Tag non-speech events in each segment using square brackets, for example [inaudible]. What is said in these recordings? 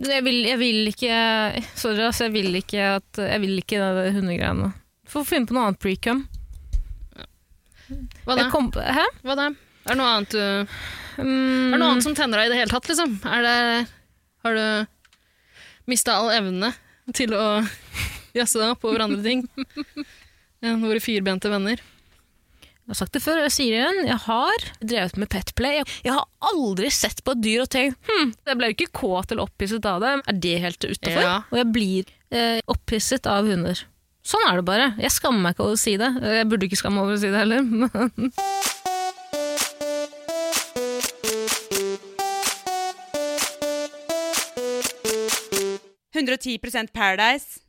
Jeg vil, jeg vil ikke Sorry, altså. Jeg vil ikke at Jeg vil ikke det hundegreiene. Få finne på noe annet precum. Hva da? Kom Hæ? Hva da? Er det noe annet du Mm, Er det noe annet som tenner deg i det hele tatt, liksom? Er det Har du mista all evne til å [laughs] jazze deg opp over andre ting enn våre firbente venner? Jeg har sagt det før, og jeg sier det igjen. Jeg har drevet med petplay. Jeg, jeg har aldri sett på et dyr og tenkt hm, jeg ble jo ikke kåt eller opphisset av det. Er det helt utafor? Ja. Og jeg blir eh, opphisset av hunder. Sånn er det bare. Jeg skammer meg ikke over å si det. Jeg burde ikke skamme meg over å si det heller. [laughs] men- 110% Paradise.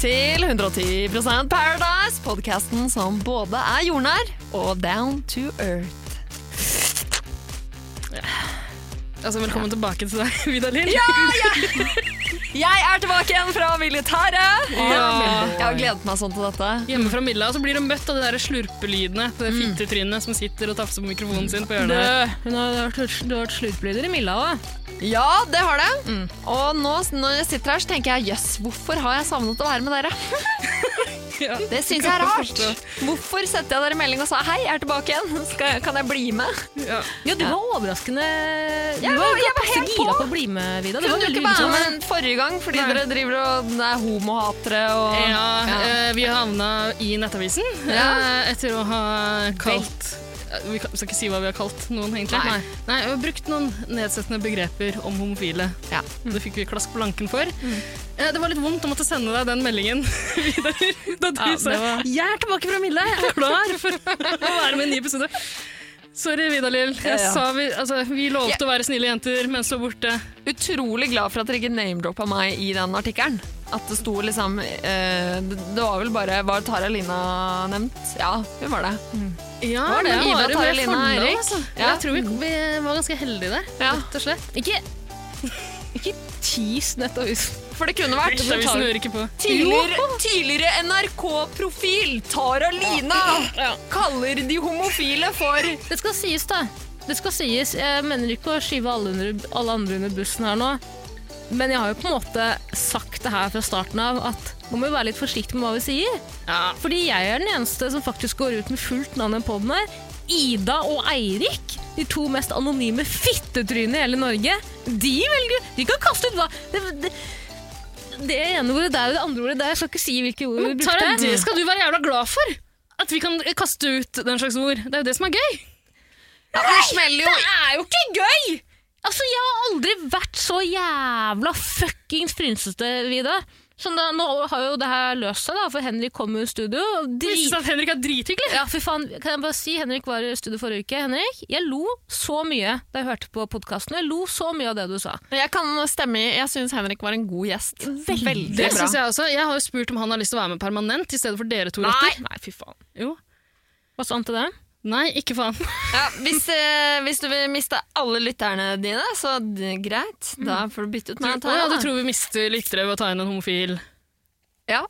Til 110% Paradise, podkasten som både er jordnær og down to earth. Altså, Velkommen tilbake til deg, [laughs] Vidar Lill. Jeg er tilbake igjen fra militæret! Ja. Jeg har gledet meg sånn til dette. Hjemme fra Milla, så blir du møtt av de der slurpelydene. på Det fittetrynet som sitter og tafser på mikrofonen sin på hjørnet. her. Hun har vært, du har vært slurpelyder i Milla òg. Ja, det har det. Og nå når jeg sitter her, så tenker jeg jøss, hvorfor har jeg savnet å være med dere? [laughs] Ja. Det syns jeg er rart. Hvorfor setter jeg dere melding og sa hei, jeg er tilbake igjen, Skal, kan jeg bli med? Ja. Ja, du var overraskende Jeg var, jeg var helt gira på. å bli med, Vida. Det Kunne var du ikke være med forrige gang fordi Nei. dere driver og er homohatere og Ja, eh, vi havna i Nettavisen Ja. eh, etter å ha kalt eh, Vi skal ikke si hva vi har kalt noen, egentlig. Nei. Nei, vi har brukt noen nedsettende begreper om homofile. Ja. Det fikk vi klask på lanken for. Mm. Det var litt vondt å måtte sende deg den meldingen [laughs] videre. Da du Ja, sa var- 'Jeg er tilbake fra Mille, jeg er klar for å være med i en ny episode'. Sorry, Vidalil. Jeg Ja, ja. sa vi, altså, vi lovte Ja. å være snille jenter, men så borte. utrolig glad for at dere ikke name-droppa meg i den artikkelen. At det sto liksom eh, Det var vel bare Var Tara Lina nevnt? Ja, hun var det. Ja, Var det? men Ida, bare med Tarjei, Lina, og Eirik? Altså. Ja. Jeg tror vi, vi var ganske heldige der, Ja. rett og slett. Ikke, ikke tis Nettavisen. For det kunne vært Nettavisen hører ikke på. Tidligere, tidligere NRK-profil Tara Lina kaller de homofile for Det skal sies, da. Det skal sies. Jeg mener ikke å skyve alle, under, alle andre under bussen her nå. Men jeg har jo på en måte sagt det her fra starten av at nå må vi være litt forsiktig med hva vi sier. Ja. Fordi jeg er den eneste som faktisk går ut med fullt navn i poden her. Ida og Eirik, de to mest anonyme fittetrynene i hele Norge, de velger De kan kaste ut hva Det, det, det ene ordet der og det andre ordet der. Jeg skal ikke si hvilke ord vi Men Tara, det skal du være jævla glad for! At vi kan kaste ut den slags ord. Det er jo det som er gøy. ja, jo Det er jo ikke gøy! Altså, Jeg har aldri vært så jævla fuckings frynsete, Vida. Sånn da, nå har jo det her løst seg, da, for Henrik kom jo i studio. og Jeg synes Drit... at Henrik er drithyggelig. Ja, fy faen. Kan jeg bare si, Henrik var i studio forrige uke. Henrik, jeg lo så mye da jeg hørte på podkasten. Jeg lo så mye av det du sa. Jeg kan stemme i Jeg syns Henrik var en god gjest. Veldig Det bra. synes jeg også. Jeg har jo spurt om han har lyst til å være med permanent i stedet for dere to Nei. Nei, fy faen. Jo. Hva sa han til det? Nei, ikke faen. [laughs] Ja, hvis, eh, hvis du vil miste alle lytterne dine, så d- greit. Da får du bytte ut meg. å, ja, du da. tror vi mister lyttere ved å ta inn en homofil? Ja.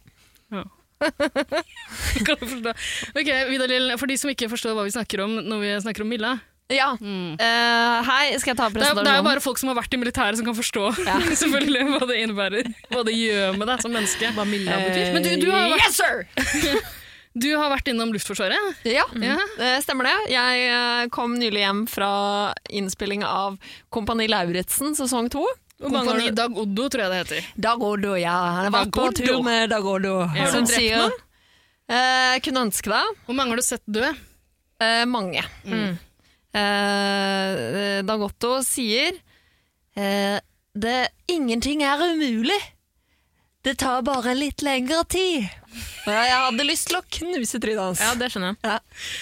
[laughs] Kan du forstå? Ok, Vidar Lill, For de som ikke forstår hva vi snakker om når vi snakker om Milla. ja. Mm. Eh, hei, skal jeg ta Det, er, det er jo bare folk som har vært i militæret som kan forstå Ja. [laughs] selvfølgelig hva det innebærer. Hva det gjør med deg som menneske. Hva Milla Eh, betyr? Men du, du, har vært, Yes, sir! Du har vært innom Luftforsvaret? Ja, Ja. det stemmer det. Jeg eh, kom nylig hjem fra innspilling av Kompani Lauritzen sesong to. Kompani Dag Oddo, tror jeg det heter. Dag Oddo, ja. Han har vært på tur med Dag Oddo. Har du drept noen? Eh, kunne ønske det. Hvor mange har du sett dø? Eh, mange. Mm. Eh, Dag Otto sier eh, det, Ingenting er umulig. Det tar bare litt lengre tid. Ja, Jeg hadde lyst til å knuse trynet hans. Ja, det skjønner jeg. Ja.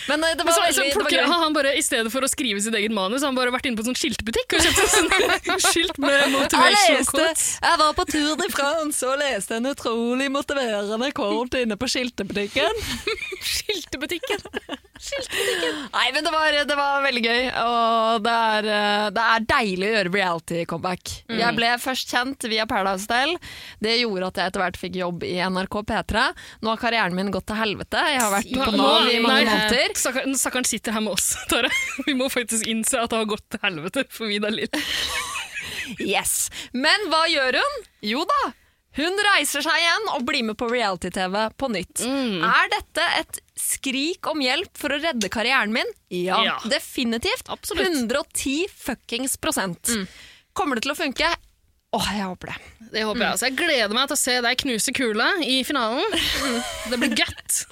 Men det det Men var så, veldig så det var gøy. han bare, I stedet for å skrive sitt eget manus, har han bare vært inne på en sånn skiltbutikk og kjøpt sånn [laughs] skilt med motivational quotes. jeg var på tur til France og leste en utrolig motiverende quote inne på skiltebutikken. [laughs] Skiltebutikken. Nei, men det var, det var veldig gøy, og det er, eh, det er deilig å gjøre reality-comeback. Jeg ble først kjent via Paradise Hotel. Det gjorde at jeg etter hvert fikk jobb i NRK P3. Nå har karrieren min gått til helvete. Jeg har vært på Nav i mange måneder. Stakkaren, sitter her med oss, [laughs] Tara. Vi må faktisk innse at det har gått til helvete for Vidar Lill. [laughs] Yes. Men hva gjør hun? Jo da, hun reiser seg igjen og blir med på reality-TV på nytt. Mm. Er dette et skrik om hjelp for å redde karrieren min? Ja, Ja. definitivt. Absolutt. 110 fuckings prosent. Kommer det til å funke? Åh, jeg håper det. Det håper jeg. Altså, jeg gleder meg til å se deg knuse kula i finalen. [laughs] Det blir gøtt.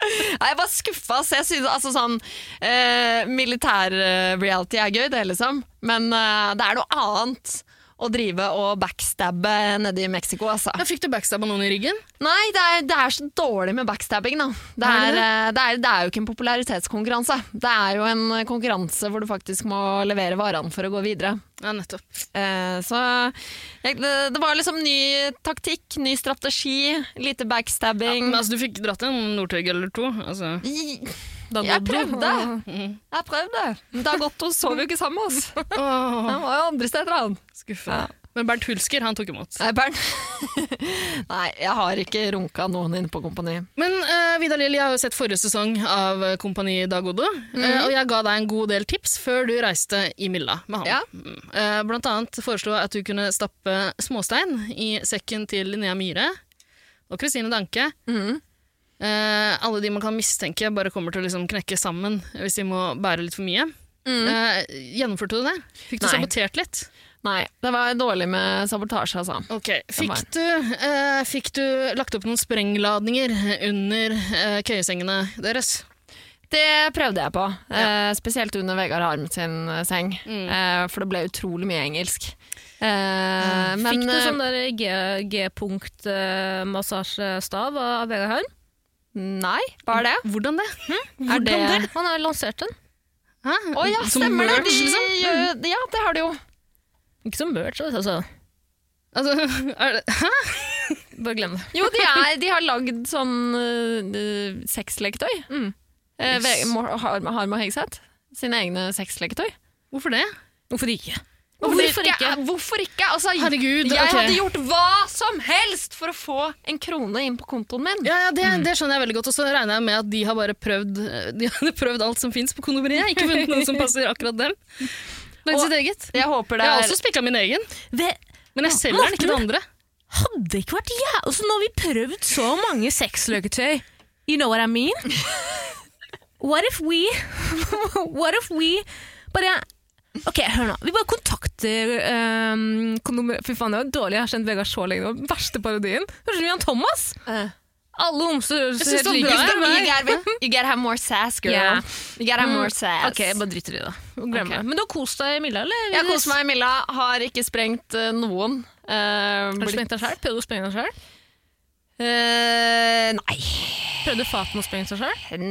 Nei, Jeg var skuffa. Så jeg synes, altså, sånn, eh, Militær-reality er gøy, det, liksom. Men eh, det er noe annet å drive og backstabbe nede i Mexico, altså. Jeg fikk du backstabba noen i ryggen? Nei, det er, det er så dårlig med backstabbing, da. Det Er er, det eh, er, det er jo ikke en popularitetskonkurranse. Det er jo en konkurranse hvor du faktisk må levere varene for å gå videre. Ja, nettopp. Eh, så det, var liksom ny taktikk, ny strategi, lite backstabbing. Ja, Men altså, du fikk dratt en Northug eller to. Altså. I- Jeg prøvde! Jeg prøvde. Jeg prøvde. Dag hun sov jo ikke sammen med oss. [laughs] Han var jo andre steder, han. skuffa. Men Bernt Hulsker, han tok imot. Nei, Bernt. [laughs] Nei, jeg har ikke runka noen inne på Kompani. Men uh, Vidar Lill, jeg har jo sett forrige sesong av eh, Kompani Dag Odo. Mm. Uh, og jeg ga deg en god del tips før du reiste i Milla med han. Ja. Mm. Eh, blant annet foreslo jeg at du kunne stappe småstein i sekken til Linnea Myhre og Kristine Danke. Mhm. Eh, alle de man kan mistenke bare kommer til å liksom knekke sammen hvis de må bære litt for mye. Eh, gjennomførte du det? Fikk du Nei. sabotert litt? Nei, det var dårlig med sabotasje, altså. Ok, Fikk du, eh, fikk du lagt opp noen sprengladninger under eh, køyesengene deres? Det prøvde jeg på, eh, spesielt under Vegard Harm sin eh, seng, Mm. eh, for det ble utrolig mye engelsk. Eh, men Fikk du sånn der G-punkt-massasjestav av Vegard Harm? Nei, hva er det? Hvordan det? Er det Han har lansert den. Å oh, ja, Som stemmer det! De, liksom? mm. ja, det har de jo. Ikke som merch, altså. Altså, [laughs] er det, hæ? Bare glem det. Jo, de, er, de har lagd sånn uh, sexleketøy. Mm. Eh, Yes. Ve- Mor- Harm Harm og Hegseth. Sine egne sexleketøy. Hvorfor det? Hvorfor ikke? Hvorfor ikke? Hvorfor ikke? Altså, Herregud, jeg okay. hadde gjort hva som helst for å få en krone inn på kontoen min. Ja, ja det, Mm. det skjønner jeg veldig godt. Og så regner jeg med at de har bare prøvd [laughs] De hadde prøvd alt som fins på kondomeriet. Ikke funnet noen som passer akkurat dem. Lagd sitt eget. Jeg håper det Jeg har er også spikka min egen, Det... men jeg selger den ikke til andre. hadde ikke vært jævlig altså, Nå har vi prøvd så mange sexløketøy. You know what I mean? [laughs] What if we [laughs] What if we bare Ok, hør nå. Vi bare kontakter um, kondomer... Fy faen, det var dårlig. Jeg har kjent Vegard så lenge. Det var verste parodien. Høres ut som Jan Thomas. Uh. Alle homser høres helt like ut. you, gotta, have more sass, girl. Yeah. You gotta have more sass. Ok, jeg bare driter i det. Glem Ok. det. Men du har kost deg i Milla, eller? Jeg har kost meg i Milla, har ikke sprengt uh, noen. Uh, Har du blitt- sprengt deg sjøl? Prøvde du å sprenge deg sjøl? Uh, nei. Prøvde Faten å sprenge seg sjøl?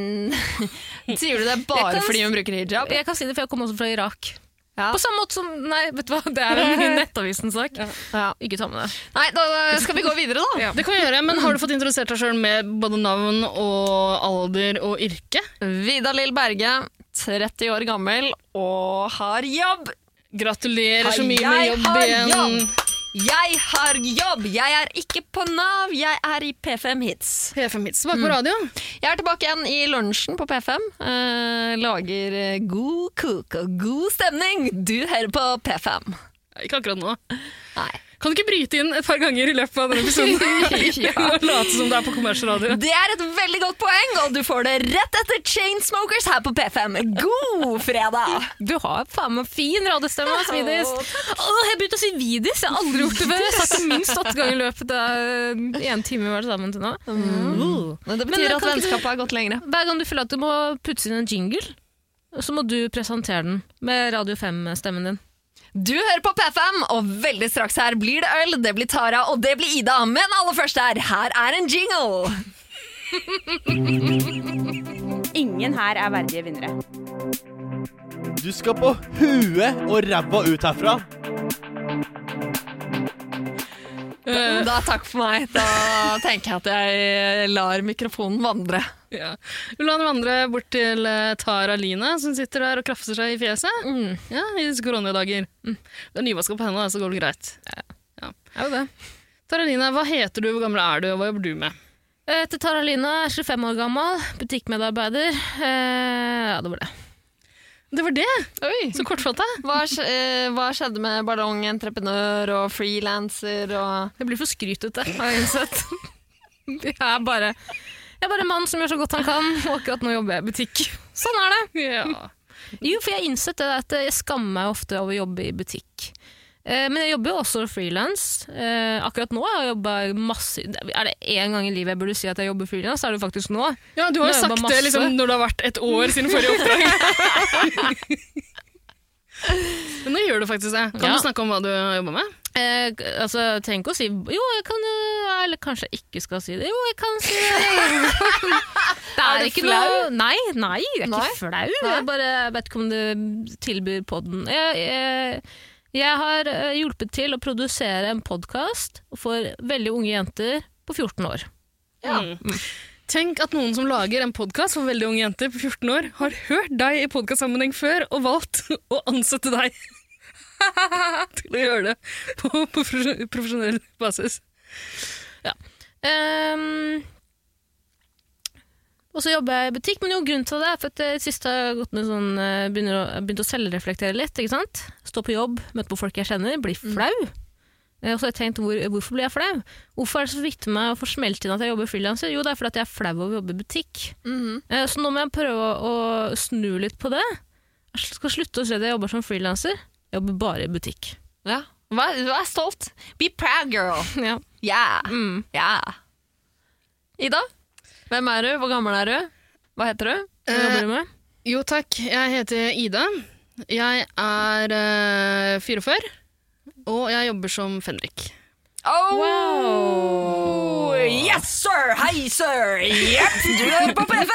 [laughs] Sier du det bare kan- fordi hun bruker hijab? Jeg kan si det, for jeg kommer også fra Irak. Ja. På samme måte som Nei, vet du hva, det er en [laughs] Nettavisen-sak. Ja. Ikke ta med det. Nei, da skal vi gå videre, da. [laughs] Ja. Det kan vi gjøre, men Har du fått introdusert deg sjøl med både navn og alder og yrke? Vida Lill Berge, 30 år gammel og har jobb. Gratulerer så mye med jobb har igjen. jobb. Jeg har jobb! Jeg er ikke på Nav, jeg er i P5 Hits. P5 Hits tilbake på radio. Jeg er tilbake igjen i lunsjen på P5. Eh, lager eh, god kok og god stemning. Du hører på P5. Ikke akkurat nå. Nei. Kan du ikke bryte inn et par ganger i løpet av denne episoden? [laughs] Ja. og late som det er på kommersradio. Det er et veldig godt poeng, og du får det rett etter Chainsmokers her på P5. God fredag! Du har faen meg fin radiostemme, ass, Vidis. Åh, jeg begynte å si Vidis, jeg har aldri gjort det før. Jeg har sagt det minst åtte ganger i løpet av en time vi har vært sammen til nå. Mm. Men det betyr Men, at vennskapet har gått lengre. Hver gang du føler at du må putte inn en jingle, så må du presentere den med Radio 5-stemmen din. Du hører på P5, og veldig straks her blir det øl, det blir Tara og det blir Ida. Men aller først her, her er en jingle. Ingen her er verdige vinnere. Du skal på huet og ræva ut herfra. Da takk for meg. Da tenker jeg at jeg lar mikrofonen vandre. [laughs] Ja. Vi den vandre bort til eh, Tara Line, som sitter der og krafser seg i fjeset. Ja, I disse koronadager. Det er nyvaska på henne, så går det greit. Ja. Er det. Tara Line, hva heter du, hvor gammel er du, og hva jobber du med? Jeg heter Tara Line, er 25 år gammel, butikkmedarbeider. Eh, ja, det var det. Det var det! Oi. Så kortfatta. Hva, eh, hva skjedde med ballongentreprenør og frilanser og Jeg blir for skrytete, har jeg innsett. [laughs] Jeg er bare, jeg er bare en mann som gjør så godt han kan, og akkurat nå jobber jeg i butikk. Sånn er det. Ja. Jo, for jeg har innsett det at jeg skammer meg ofte over å jobbe i butikk. Eh, Men jeg jobber jo også frilans. Akkurat nå har jeg jobba masse Er det én gang i livet jeg burde si at jeg jobber frilans, er det faktisk nå. ja, du har jo sagt det liksom, når det har vært et år siden forrige oppdrag. [laughs] Men nå gjør du faktisk det. Kan Ja. du snakke om hva du har jobba med? Eh, altså, tenk trenger ikke å si Jo, jeg kan jo Eller kanskje jeg ikke skal si det. Jo, jeg kan si det. [laughs] det Er du ikke flau? Noe, nei, nei, jeg er Nei? ikke flau. Jeg bare vet ikke om du tilbyr podden. Jeg, jeg, jeg har eh, hjulpet til å produsere en podkast for veldig unge jenter på 14 år. Ja. Mm. [laughs] Tenk at noen som lager en podkast for veldig unge jenter på 14 år, har hørt deg i podkastsammenheng før og valgt [laughs] å ansette deg [laughs] til å gjøre det på på profesjonell basis. Ehm, og så jobber jeg i butikk, men jo, grunnen til det er for at jeg sist har jeg gått med sånn, eh, begynner å, begynt å selvreflektere litt. ikke sant? Stå på jobb, møte på folk jeg kjenner, bli flau. Mm. Og så har jeg tenkt, hvor, hvorfor blir jeg flau? Hvorfor er det så viktig med å få smelt inn at jeg jobber frilanser? Jo, det er fordi jeg er flau over å jobbe i butikk. Mm Så nå må jeg prøve å, å snu litt på det. Jeg skal slutte å si at jeg jobber som frilanser. Jeg jobber bare i butikk. ja. Vær, vær stolt. Be proud, girl. [laughs] Ja. Yeah. Mm. Yeah. Ida, hvem er du? Hvor gammel er du? Hva heter du? Hva jobber du med? Jo takk, jeg heter Ida. Jeg er eh, 44, og jeg jobber som fenrik. Oh! Yes, sir! Hei, sir! Jepp, du hører på P5!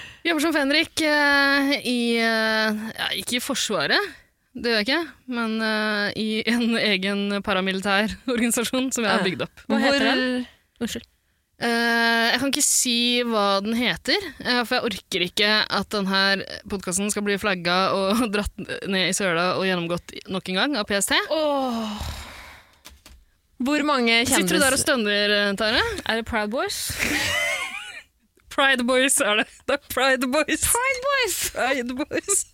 [laughs] Jobber som fenrik eh, i eh, ja, Ikke i Forsvaret, det gjør jeg ikke, men eh, i en egen paramilitær [laughs] organisasjon som jeg har bygd opp. Hva heter den? Unnskyld. Eh, jeg kan ikke si hva den heter, for jeg orker ikke at denne podkasten skal bli flagga og [laughs] dratt ned i søla og gjennomgått nok en gang av PST. Hvor mange Sitter du der og kjendiser stønner, Tare? Er det Proud Boys? [laughs] Pride Boys er det. Det er Pride Boys. Pride Boys! Pride Boys.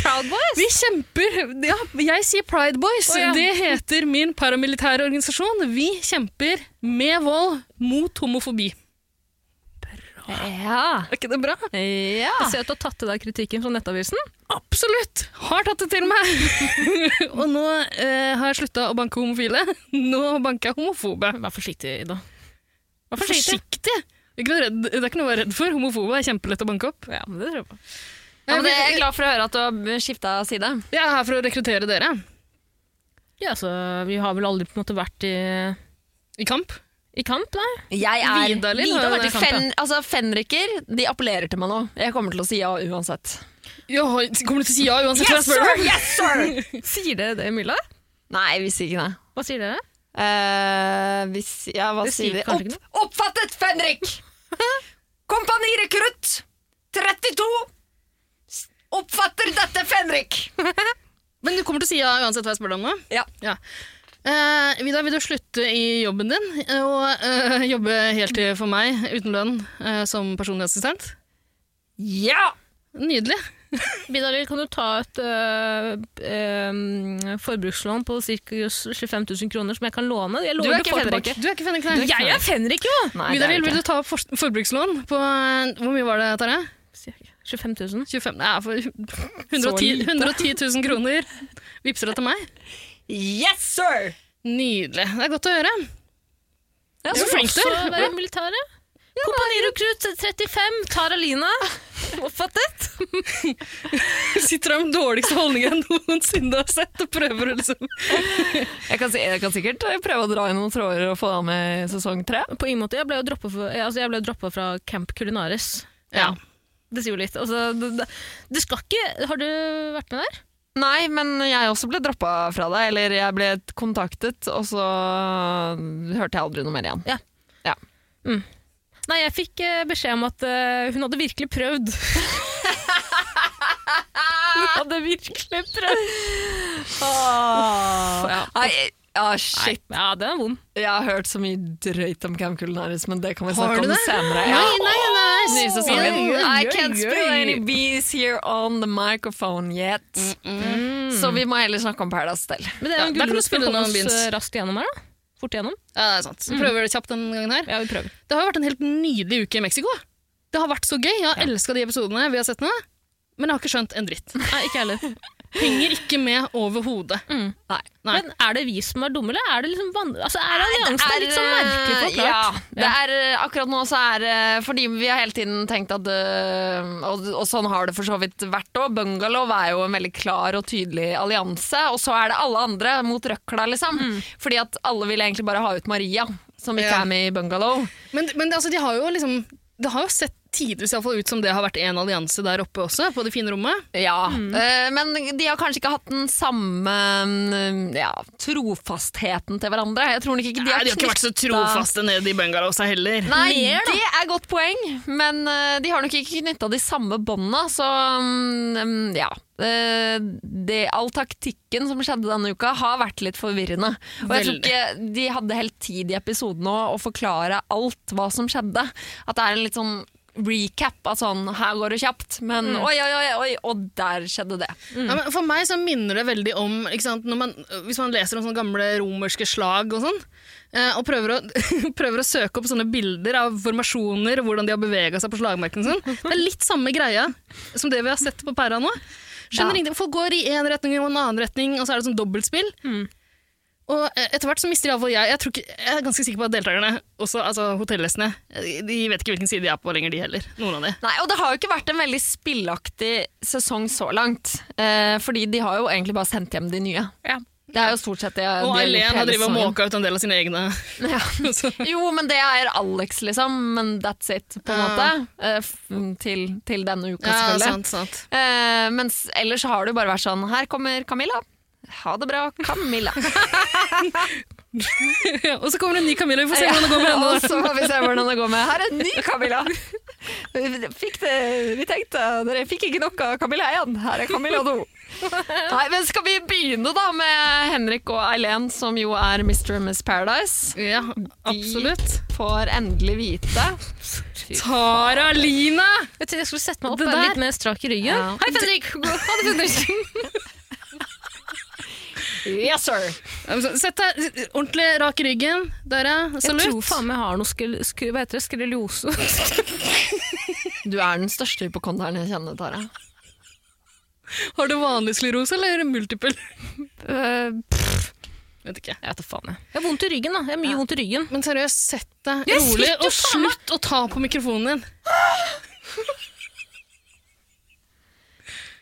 Proud Boys? Vi kjemper Ja, jeg sier Pride Boys. Oh, ja. Det heter min paramilitære organisasjon. Vi kjemper med vold mot homofobi. Ja. Er ikke det bra? ja. Jeg ser at du har tatt til deg kritikken fra Nettavisen. Absolutt! Har tatt det til meg. [laughs] og nå eh, har jeg slutta å banke homofile. Nå banker jeg homofobe. Vær forsiktig, Ida. Vær Forsiktig! Det er ikke noe, redd, det er ikke noe å være redd for. Homofobe er kjempelett å banke opp. Ja, men det tror jeg på. Ja, men det er jeg glad for å høre at du har skifta side. Jeg er her for å rekruttere dere Ja, så vi har vel aldri på en måte vært i, i kamp. i kamp, nei? Jeg er har har vært i kamp, Fen, altså, Fenriker de appellerer til meg nå. Jeg kommer til å si ja uansett. Ja, kommer du til å si ja uansett Yes, sir! Yes, sir! [laughs] Sier dere det, Milla? Nei, vi sier ikke det. Hva sier dere? Eh, hvis ja, hva Det sier sier vi? kanskje ikke Opp, oppfattet, Fenrik! [laughs] Kompanirekrutt 32! S- Oppfatter dette, Fenrik! [laughs] Men du kommer til å si ja uansett hva jeg spør deg om nå? Ja. Eh, Vidar, vil du slutte i jobben din og eh, jobbe heltid for meg uten lønn eh, som personlig assistent? Ja! Nydelig. [laughs] Vidar-Lill, kan du ta et øh, øh, forbrukslån på ca. 25 000 kroner som jeg kan låne? Jeg Du er ikke Fenrik. Du er ikke Fenrik, nei. Jeg er Fenrik, jo! Vidaril, Vidar, vil du ta opp for forbrukslån på eh, Hvor mye var det, Tarjei? 25 000. 25 Nei, for 110, 110 000 kroner. Vipser det til meg? Yes, sir! Nydelig. Det er godt å høre. Ja, Så flink du er. Også være i militæret. Kompanirekrutt 35, Tara Line. [laughs] Oppfattet? [laughs] Sitter der med dårligste holdningen jeg noensinne har sett, og prøver å liksom Jeg kan, jeg kan sikkert prøve å dra i noen tråder og få deg med i sesong tre. På ingen måte. Jeg ble jo droppet, altså fra Camp Culinaris. Ja. Det sier jo litt. Altså, det, det, det skal ikke Har du vært med der? Nei, men jeg også ble droppa fra det. Eller jeg ble kontaktet, og så hørte jeg aldri noe mer igjen. Nei, jeg fikk eh, beskjed om at eh, hun hadde virkelig prøvd. [laughs] hun hadde virkelig prøvd. ja. Nei, ja, Nei, shit. ja, den er vond. Jeg har hørt så mye drøyt om Camp Culinaris, men det kan vi snakke om det? senere. Nei, nei, nei. Nye sesongen. I can't spill any bees here on the microphone yet. Så vi må heller snakke om Paradise Stell. Men det er jo en kan du for å komme oss eh, raskt gjennom her, da. Fort gjennom. Ja, det er sant. Så prøver vi det kjapt denne gangen her. Ja, vi prøver. Det har jo vært en helt nydelig uke i Mexico. Det har vært så gøy. Jeg har elska de episodene vi har sett nå. Men jeg har ikke skjønt en dritt. Nei, ikke heller. Henger ikke med overhodet. Mm. Nei. Men er det vi som er dumme, eller er det liksom van altså, er alliansen litt sånn merkelig forklart? Ja, det er, eh, akkurat nå så er det Fordi vi har hele tiden tenkt at eh, og, og sånn har det for så vidt vært òg. Bungalow er jo en veldig klar og tydelig allianse, og så er det alle andre mot røkla, liksom. Fordi at alle vil egentlig bare ha ut Maria, som ikke Ja. er med i Bungalow. Men, men altså, de har jo liksom Det har jo sett tidvis i hvert fall ut som det har vært en allianse der oppe også, på det fine rommet. Ja, mm. men de har kanskje ikke hatt den samme mm, ja, trofastheten til hverandre. Jeg tror ikke de Nei, har de har ikke vært så trofaste nede i bungalowsa heller. Nei, Mer, det er godt poeng, men eh, de har nok ikke knytta de samme bånda, så mm, ja. Eh, det, all taktikken som skjedde denne uka, har vært litt forvirrende. Og jeg tror ikke de hadde helt tid i episoden å forklare alt hva som skjedde. At det er en litt sånn recap av sånn her går det kjapt, men oi, oi, oi, oi, og der skjedde det. Ja, men for meg så minner det veldig om sant, man, Hvis man leser om sånne gamle romerske slag og sånn, eh, og prøver å, [laughs] prøver å søke opp sånne bilder av formasjoner og hvordan de har bevega seg på slagmarken. og Sånn. Det er litt samme greia som det vi har sett på Perra nå. Skjønner Ja. Folk går i én retning og en annen retning, og så er det sånn dobbeltspill. Og eh, etter hvert så mister iallfall jeg jeg, tror ikke, jeg er ganske sikker på at deltakerne, også altså hotellgjestene, de vet ikke hvilken side de er på lenger, de heller. Noen av de. Nei, og det har jo ikke vært en veldig spillaktig sesong så langt. Eh, fordi de har jo egentlig bare sendt hjem de nye. Det er jo stort sett det Og de har drevet og måka ut en del av sine egne. Ja. [laughs] Jo, men det er Alex, liksom. Men that's it, på en Ja. måte. Eh, til, til denne uka, ja, sant, sant. Eh, mens ellers har det jo bare vært sånn Her kommer Camilla. Ha det bra, Camilla. [laughs] Og så kommer det en ny Camilla, vi får se hvordan det går med henne. og så får vi se hvordan det går med Her er en ny Camilla. [laughs] Det, vi tenkte dere fikk ikke nok av Camilla 1. Her er Camilla 2. Nei, men Skal vi begynne da med Henrik og Eileen, som jo er Mr. og Miss Paradise? Ja, absolutt. Får endelig vite. Tara Line! Jeg jeg skulle sette meg opp litt mer strak i ryggen. Ja. Hei, Fredrik! [laughs] Ha det, Fredrik! Yes, sir! Sett deg ordentlig rak i ryggen. Der, ja. Jeg tror faen meg jeg har noe skil, sk hva heter det? skreliose. Du er den største hypokonderen jeg kjenner, Tara. Har du vanlig sklerose eller multiple? Øh, Vet ikke. jeg vet faen, jeg. Jeg har vondt i ryggen, da. Jeg har mye vondt i ryggen. Men seriøst, sett deg rolig, og slutt å ta på mikrofonen din.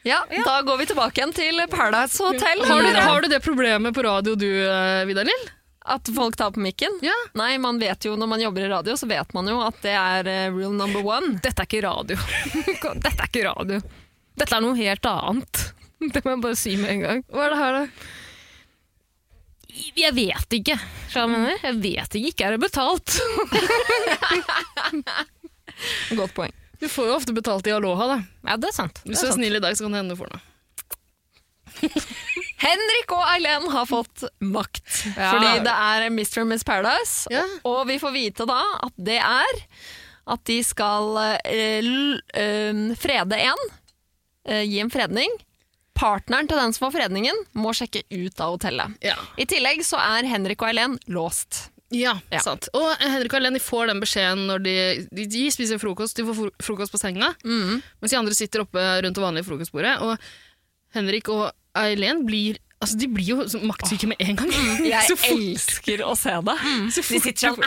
Ja, Da går vi tilbake igjen til Paradise Hotel. Har du, har du det problemet på radio du, eh, Vidar Lill? At folk tar på mikken? Ja. Nei, man vet jo når man jobber i radio, så vet man jo at det er eh, rule number one. Dette er ikke radio. [laughs] Dette er ikke radio. Dette er noe helt annet. [laughs] Det må jeg bare si med en gang. Hva er det her, da? Jeg vet ikke. hva jeg mener? Jeg vet ikke. Ikke er det betalt. [laughs] Godt poeng. Du får jo ofte betalt i Aloha, da. Ja, det er sant. Det Hvis du er snill i dag, så kan det hende du får noe. [laughs] Henrik og Eileen har fått makt. Ja. Fordi det er Mr. Miss Paradise. Ja. Og vi får vite da at det er at de skal eh, frede en. eh, gi en fredning. Partneren til den som får fredningen, må sjekke ut av hotellet. Ja. I tillegg så er Henrik og Eileen låst. Ja, Ja. sant. Og Henrik og Lenny får den beskjeden når de, de, de spiser frokost. De får frokost på senga, mens de andre sitter oppe rundt det vanlige frokostbordet. Og Henrik og Eileen blir Altså, de blir jo maktsyke med en gang. [laughs] Jeg Så elsker å se det. så De sitter sånn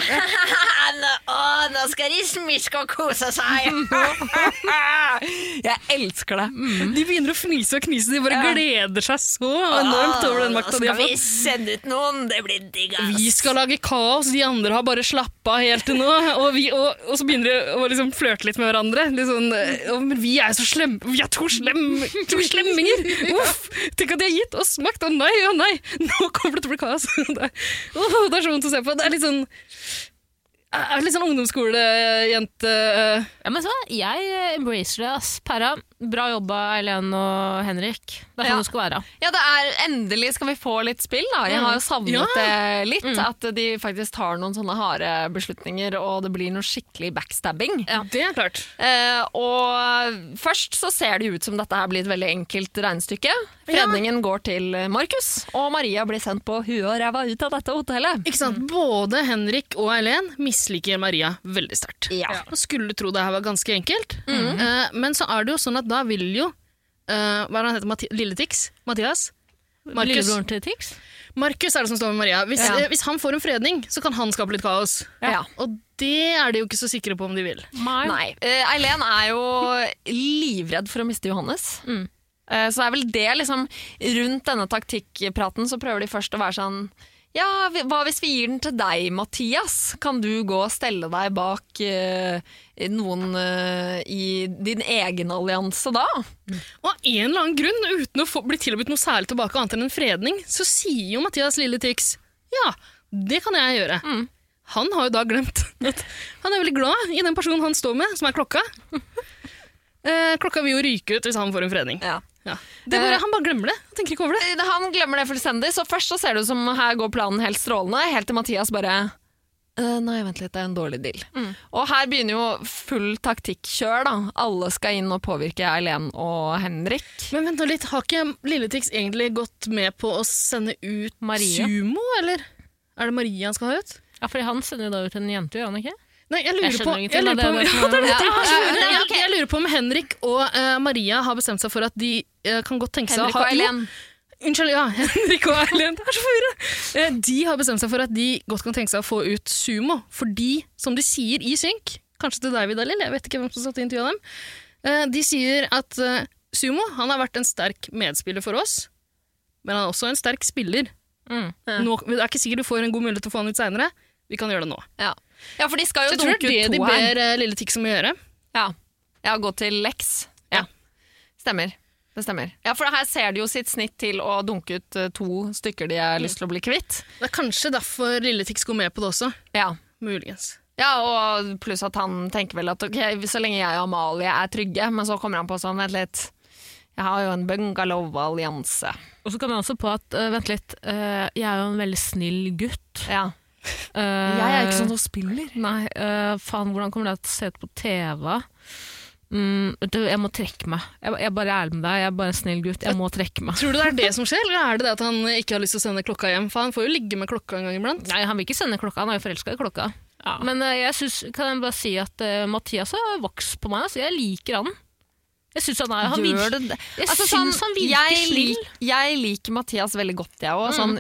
[laughs] nå, å, nå skal de smiske og kose seg! [laughs] jeg elsker det. De begynner å fnise og knise, de bare gleder seg så enormt over den makta de har fått. sende ut noen? Det blir digg, Vi skal lage kaos, de andre har bare slappa helt til nå. Og, vi, og, og så begynner de å liksom flørte litt med hverandre. Sånn, men vi er så slemme, vi er to, slem, to slemminger! Uff! Tenk at de har gitt oss makt! Å nei, å nei! Nå kommer det til å bli kaos! [laughs] Det er, det er så vondt å se på. Det er litt sånn er litt sånn ungdomsskolejente Ja, men så, jeg eh, embracer det, ass. Perra, bra jobba, Eileen og Henrik. Det er sånn Ja. det skal være. Ja, det er Endelig skal vi få litt spill. da. Jeg har jo savnet Ja. det litt. At de faktisk tar noen sånne harde beslutninger, og det blir noe skikkelig backstabbing. Det er klart. Eh, og først så ser det ut som dette her blir et veldig enkelt regnestykke. Fredningen går til Markus, og Maria blir sendt på huet og ræva ut av dette hotellet. Ikke sant? Både Henrik og Eileen misliker Maria veldig sterkt. Ja. Man skulle tro det her var ganske enkelt, Eh, men så er det jo sånn at da vil jo uh, Hva er det han heter? Mati Lille Tix? Mathias? Markus. Lillebroren til Tix. Markus er det som står med Maria. Hvis, Ja. eh, hvis han får en fredning, så kan han skape litt kaos. Ja. Og det er de jo ikke så sikre på om de vil. Nei. Eileen Eileen er jo livredd for å miste Johannes. Mm. Uh, så er vel det liksom Rundt denne taktikkpraten så prøver de først å være sånn Ja, hva hvis vi gir den til deg, Mathias? Kan du gå og stelle deg bak uh, noen uh, i din egen allianse da? Og av en eller annen grunn, uten å få, bli tilbudt noe særlig tilbake annet enn en fredning, så sier jo Mathias Lille Tix ja, det kan jeg gjøre. Han har jo da glemt [laughs] at han er veldig glad i den personen han står med, som er klokka. [laughs] Eh, klokka vil jo ryke ut hvis han får en fredning. Ja. Ja. Det bare, han bare glemmer det. Han tenker ikke over det. Eh, Han glemmer det fullstendig, så først så ser det ut som her går planen helt strålende, helt til Mathias bare «Eh, Nei, vent litt, det er en dårlig deal. Og her begynner jo full taktikkjør, da. Alle skal inn og påvirke Eileen og Henrik. Men vent nå litt, har ikke Lilletix egentlig gått med på å sende ut Maria. Sumo, eller? Er det Maria han skal ha ut? Ja, fordi han sender jo da ut en jente, gjør han ikke? Nei, jeg lurer Jeg på jeg lurer på, [laughs] ja, det det. Ja, ja, ja, Jeg, jeg lurer på om Henrik og uh, Maria har bestemt seg for at de uh, kan godt tenke seg Henrik å ha og Eileen. Jo, Unnskyld, ja. [laughs] Henrik og Eileen. Det er så forvirra! Eh, de har bestemt seg for at de godt kan tenke seg å få ut Sumo, fordi, som de sier i synk, kanskje til deg, Vidalil, jeg vet ikke hvem som satt i intervjuet dem, Uh, de sier at Sumo han har vært en sterk medspiller for oss, men han er også en sterk spiller. Mm. Nå, det er ikke sikkert du får en god mulighet til å få han ut seinere. Vi kan gjøre det nå. Ja. Ja, for de skal Så jo jeg tror dunke det er ut det de to her. ber eh, Lille Tix om å gjøre. Ja. ja, gå til Lex. Ja. Stemmer. Det stemmer. Ja, for her ser de jo sitt snitt til å dunke ut eh, to stykker de har lyst til å bli kvitt. Det er kanskje derfor Lille Tix går med på det også. Ja. Muligens. Ja, og pluss at han tenker vel at ok, så lenge jeg og Amalie er trygge, men så kommer han på sånn, vent litt, jeg har jo en bungalow-allianse. Og så kommer jeg også på at, øh, vent litt, øh, jeg er jo en veldig snill gutt. Ja. Øh, Jeg er ikke sånn som spiller. Nei, uh, faen, hvordan kommer det til å se ut på TV? Mm, du, jeg må trekke meg. Jeg, jeg bare er ærlig med deg, jeg er bare en snill gutt. Jeg må trekke meg. Tror du det er det som skjer, eller er det det at han [laughs] ikke har lyst til å sende klokka hjem? For han får jo ligge med klokka en gang iblant. Nei, han vil ikke sende klokka, han er jo forelska i klokka. Men uh, jeg synes, kan jeg bare si at uh, Mathias har vokst på meg. Altså, jeg liker han. Jeg syns han han virker? Jeg Altså, syns han virker jeg, snill. lik, jeg liker Mathias veldig godt, jeg òg. Sånn,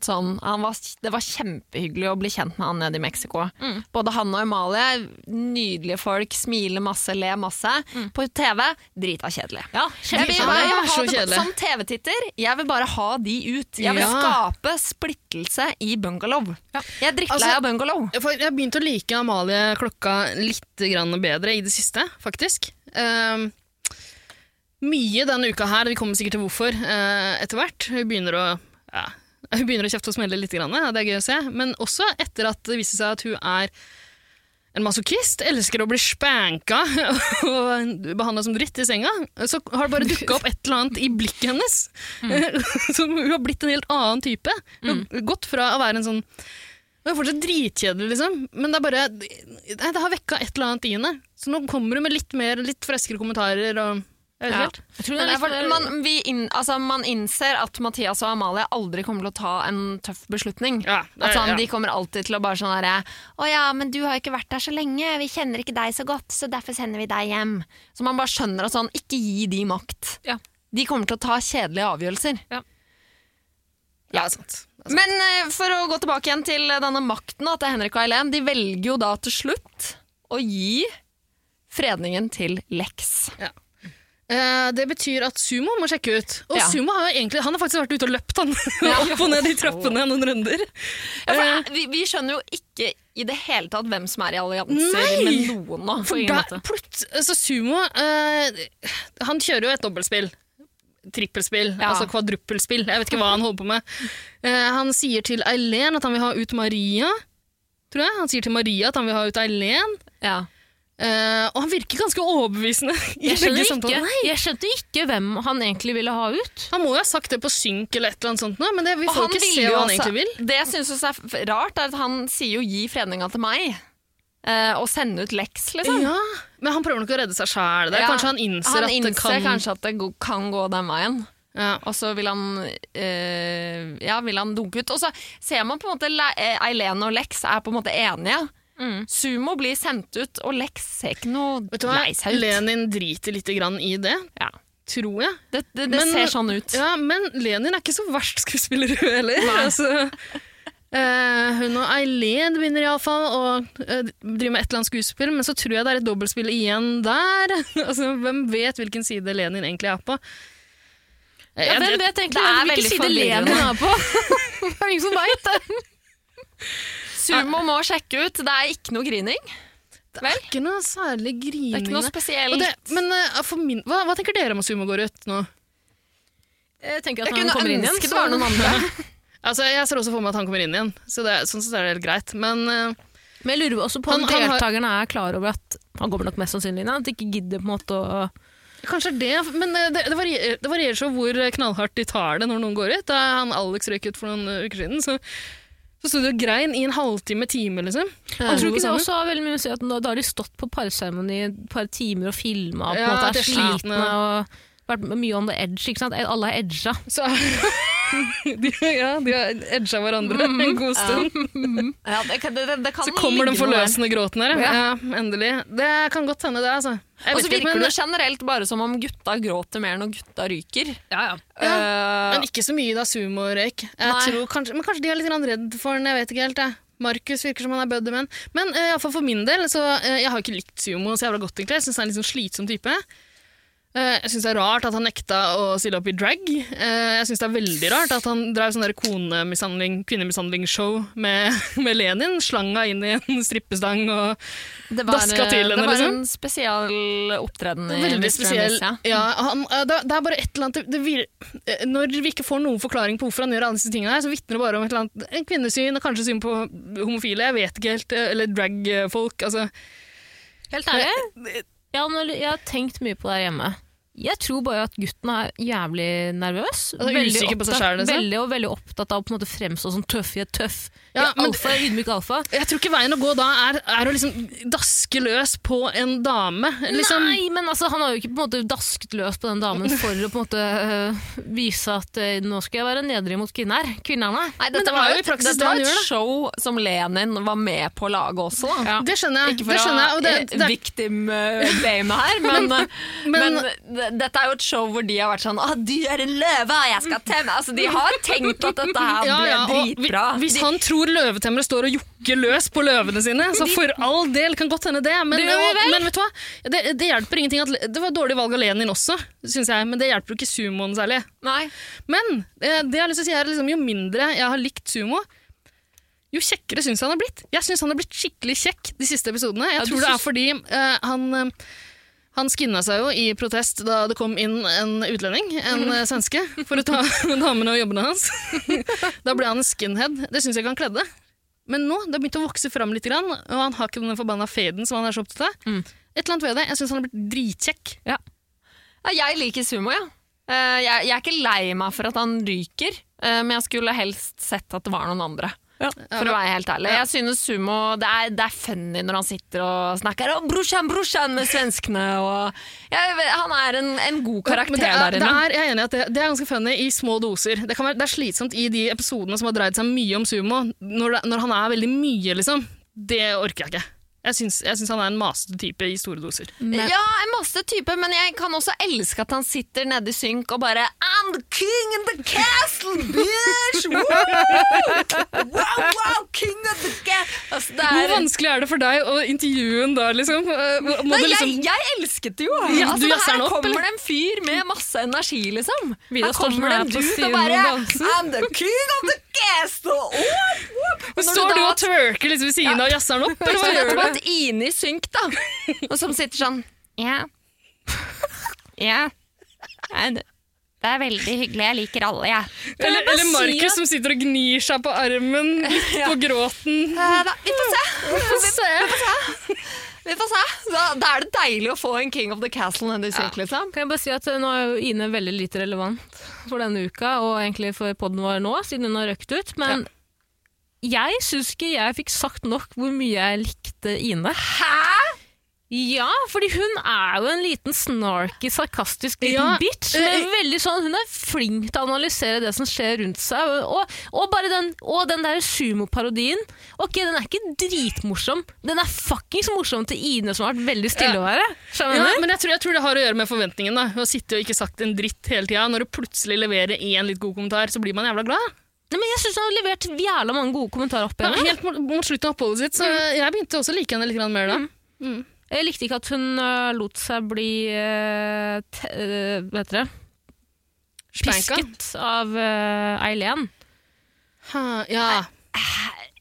sånn, var, det var kjempehyggelig å bli kjent med han nede i Mexico. Mm. Både han og Amalie, nydelige folk, smiler masse, ler masse. På TV, drita kjedelig. Ja, Jeg vil Ja, bare det kjedelig. som TV-titter, jeg vil bare ha de ut. Jeg vil Ja. skape splittelse i bungalow. Jeg er drittlei Altså- av bungalow. Jeg har begynt å like Amalie klokka litt grann bedre i det siste, faktisk. Ehm, mye denne uka her, vi kommer sikkert til hvorfor eh, etter hvert. Hun begynner å ja, [laughs] hun begynner å kjefte og smelle litt, grann, det er gøy å se. Men også etter at det viser seg at hun er en masochist, elsker å bli spanka [laughs] og behandla som dritt i senga, så har det bare dukka opp et eller annet i blikket hennes. [laughs] som hun har blitt en helt annen type. Hun har gått fra å være en sånn hun er fortsatt dritkjedelig, liksom, men det er bare Det har vekka et eller annet i henne. Så nå kommer hun med litt mer, litt freskere kommentarer og Ja. helt. Jeg tror det litt for- man, vi inn, altså, man innser at Mathias og Amalie aldri kommer til å ta en tøff beslutning. Ja, det At sånn, ja. De kommer alltid til å bare sånn herre Å ja, men du har jo ikke vært der så lenge, vi kjenner ikke deg så godt, så derfor sender vi deg hjem. Så man bare skjønner at sånn, ikke gi de makt. Ja. De kommer til å ta kjedelige avgjørelser. Ja. Ja. Det er sant. Det er sant. Men uh, for å gå tilbake igjen til denne makten da, til Henrik og Eileen, de velger jo da til slutt å gi fredningen til Lex. Eh, det betyr at Sumo må sjekke ut. Og Ja. Sumo har jo egentlig Han har faktisk vært ute og løpt, han. [laughs] Opp og ned i trappene noen runder. Ja, for, Eh, vi, vi skjønner jo ikke i det hele tatt hvem som er i allianser Nei! med noen nå. For ingen da, plut, altså Sumo uh, Han kjører jo et dobbeltspill. Trippelspill, Ja. altså kvadruppelspill. Jeg vet ikke hva han holder på med. Uh, han sier til Eileen at han vil ha ut Maria. Tror jeg. Han sier til Maria at han vil ha ut Eileen. Ja. Eh, og han virker ganske overbevisende. [laughs] Jeg skjønte, ikke, jeg skjønte ikke hvem han egentlig ville ha ut. Han må jo ha sagt det på synk eller et eller annet sånt, men det, vi får ikke se hva han egentlig vil. Det jeg syns er rart, er at han sier jo 'gi fredninga til meg'. eh, og sende ut Lex, liksom. Ja, Men han prøver nok å redde seg sjæl. Ja, Kanskje han innser han at det kan kanskje at det kan gå den veien. ja. Og så vil han øh, Ja, vil han dunke ut. Og så ser man på en måte Eileen og Lex er på en måte enige. Mm. Sumo blir sendt ut, og Lex ser ikke noe lei seg ut. Lenin driter litt grann i det, Ja. tror jeg. Det, det, det Men- ser sånn ut. Ja, Men Lenin er ikke så verst skuespiller hun [laughs] heller. Altså, Uh, hun og Eileen begynner iallfall å uh, drive med et eller annet skuespill, men så tror jeg det er et dobbeltspill igjen der. [laughs] altså, Hvem vet hvilken side Lenin egentlig er på? Eh, Ja, hvem vet egentlig hvilken side. Lenin er på? [laughs] det er ingen som veit det. Sumo må sjekke ut. Det er ikke noe grining. Det er ikke noe særlig Det er ikke noe spesielt. Det, men uh, for min, hva, hva tenker dere om at Sumo går ut nå? Jeg tenker at jeg han kommer inn igjen, ønske det så var noen andre. [laughs] Altså, Jeg ser også for meg at han kommer inn igjen, så det, sånn sett er det helt greit. Men uh, Men jeg lurer også på om har- deltakerne er klar over at han kommer nok mest sannsynlig inn, at de ikke gidder på en måte å Kanskje det, men eh, det, det, varierer, det varierer så hvor knallhardt de tar det når noen går ut. Da han Alex røyk ut for noen uker siden, så, så sto de og grein i en halvtime, time, liksom. Jeg tror ikke det også har veldig mye å si at Da har de stått på parseremoni et par timer og filma og på en måte er slitne og vært mye on the edge. ikke sant? Alle er edga. Så [laughs] [laughs] de, ja, de har edga hverandre en god stund. Ja, det, det, det, det kan Så kommer den forløsende gråten her. Ja. endelig. Det kan godt hende, det. altså. Og så virker men, det generelt bare som om gutta gråter mer når gutta ryker. ja, Eh, men ikke så mye da Sumo røyk. Jeg tror kanskje, men kanskje de er litt redd for den. Jeg vet ikke helt. Jeg. Markus virker som han er buddy med den. Men uh, for, for min del, så uh, jeg har ikke likt Sumo så jævla godt. egentlig. Jeg syns han er en litt sånn slitsom type. Eh, jeg syns det er rart at han nekta å stille opp i drag. Eh, jeg syns det er veldig rart at han drev sånn kvinnemishandlingsshow med, [laughs] med Lenin. Slanga inn i en strippestang og Det Daska til henne, det var liksom. en spesiell opptreden. Veldig spesiell. Ja. Ja, han, eh, det, det er bare et eller annet det, det Når vi ikke får noen forklaring på hvorfor han gjør alle disse tingene, her, så vitner det bare om et eller annet, en kvinnesyn, og kanskje syn på homofile. Jeg vet ikke helt. Eller dragfolk. Altså. Helt ærlig? Jeg har tenkt mye på det her hjemme. Jeg tror bare at gutten er jævlig nervøs. Altså, usikker på seg opptatt- selv, liksom? veldig, og veldig opptatt av å på en måte fremstå som tøff i et tøff. Ja, men- alfa, ydmyk alfa. Jeg tror ikke veien å gå da er, er å liksom daske løs på en dame. Liksom. Nei, men altså, han har jo ikke på en måte dasket løs på den damen for å på en måte øh, vise at øh, nå skal jeg være nedrig mot kvinner. Kvinnerne. Nei, dette det var er jo i praksis dette det var et show som Lenin var med på å lage også. Da. Ja. Det skjønner jeg. Ikke for det skjønner jeg. Og det, å det, victim uh, blame her, [laughs] men, men- men, det- dette er jo et show hvor de har vært sånn 'Å, 'Du er en løve, jeg skal temme' altså, De har tenkt at dette her ja, ble ja, vi- dritbra. Hvis han tror løvetemmere står og jokker løs på løvene sine, så for all del kan godt hende det. Men, Det og, vel? men vet du hva? Det, det hjelper ingenting at Det var dårlig valg av Lenin også, syns jeg, men det hjelper jo ikke sumoen særlig. Nei. Men eh, det jeg har lyst til å si er liksom, jo mindre jeg har likt sumo, jo kjekkere syns jeg han har blitt. Jeg syns han har blitt skikkelig kjekk de siste episodene. Jeg Ja, tror det er fordi uh, han eh, han skinna seg jo i protest da det kom inn en utlending, en eh, svenske, for å ta [laughs] damene og jobbene hans. [laughs] da ble han en skinhead. Det syns jeg ikke han kledde. Men nå det har begynt å vokse fram litt, og han har ikke den forbanna faden som han er så opptatt av. Mm. Et eller annet ved det. Jeg syns han har blitt dritkjekk. Ja, jeg liker sumo, ja. Eh, jeg, jeg er ikke lei meg for at han ryker, eh, men jeg skulle helst sett at det var noen andre. For å være helt ærlig. Jeg synes sumo det er, det er funny når han sitter og snakker «Å, brorsan, brorsan med svenskene. Og, jeg, han er en, en god karakter er, der inne. er, jeg er enig i at det, det er ganske funny i små doser. Det, kan være, det er slitsomt i de episodene som har dreid seg mye om sumo, når, når han er veldig mye, liksom. Det orker jeg ikke. Jeg syns, han er en masete type i store doser. Ja, en masete type, men jeg kan også elske at han sitter nede i synk og bare I'm the king in the castle, bitch! Woo! wow, wow, king of the castle! Altså, det Hvor er, vanskelig er det for deg å intervjue en da, liksom? Må Nei, liksom jeg, jeg elsket det jo! Ja, altså, her opp, kommer det en fyr med masse energi, liksom. Her kommer det en på dude og bare. I'm the king of the Whoop, whoop. Og når Står du da- og twerker liksom ved siden av jazzeren opp, [laughs] eller hva Så gjør du? Ine i synk, da. Og som sitter sånn Ja. Ja. Nei, det er veldig hyggelig. Jeg liker alle, jeg. Eller, bare eller si Markus at- som sitter og gnir seg på armen, [laughs] litt på gråten. Da, vi får se. Vi får se. Vi får se. Da, da er det deilig å få en King of the Castle nedi ja. liksom. Kan jeg bare si at eh, Nå er jo Ine veldig lite relevant for denne uka, og egentlig for podden vår nå, siden hun har røkt ut. Men jeg syns ikke jeg fikk sagt nok hvor mye jeg likte Ine. Hæ? Ja, fordi hun er jo en liten snarky, sarkastisk liten Ja, bitch. eh, Men veldig sånn, hun er flink til å analysere det som skjer rundt seg. Og, og bare den, og den der sumoparodien. Ok, den er ikke dritmorsom. Den er fuckings morsom til Ine, som har vært veldig stille å være. Ja, men jeg tror, jeg tror det har å gjøre med forventningen. da. Å sitte og ikke sagt en dritt hele tida. Når du plutselig leverer én litt god kommentar, så blir man jævla glad. Nei, men jeg syns hun har levert jævla mange gode kommentarer opp Ja, helt mot, mot slutten av oppholdet sitt, så jeg begynte også å like henne litt mer da. Jeg likte ikke at hun uh, lot seg bli uh, te, Hva heter det? Spanka. Pisket av uh, Eileen. Huh, ja.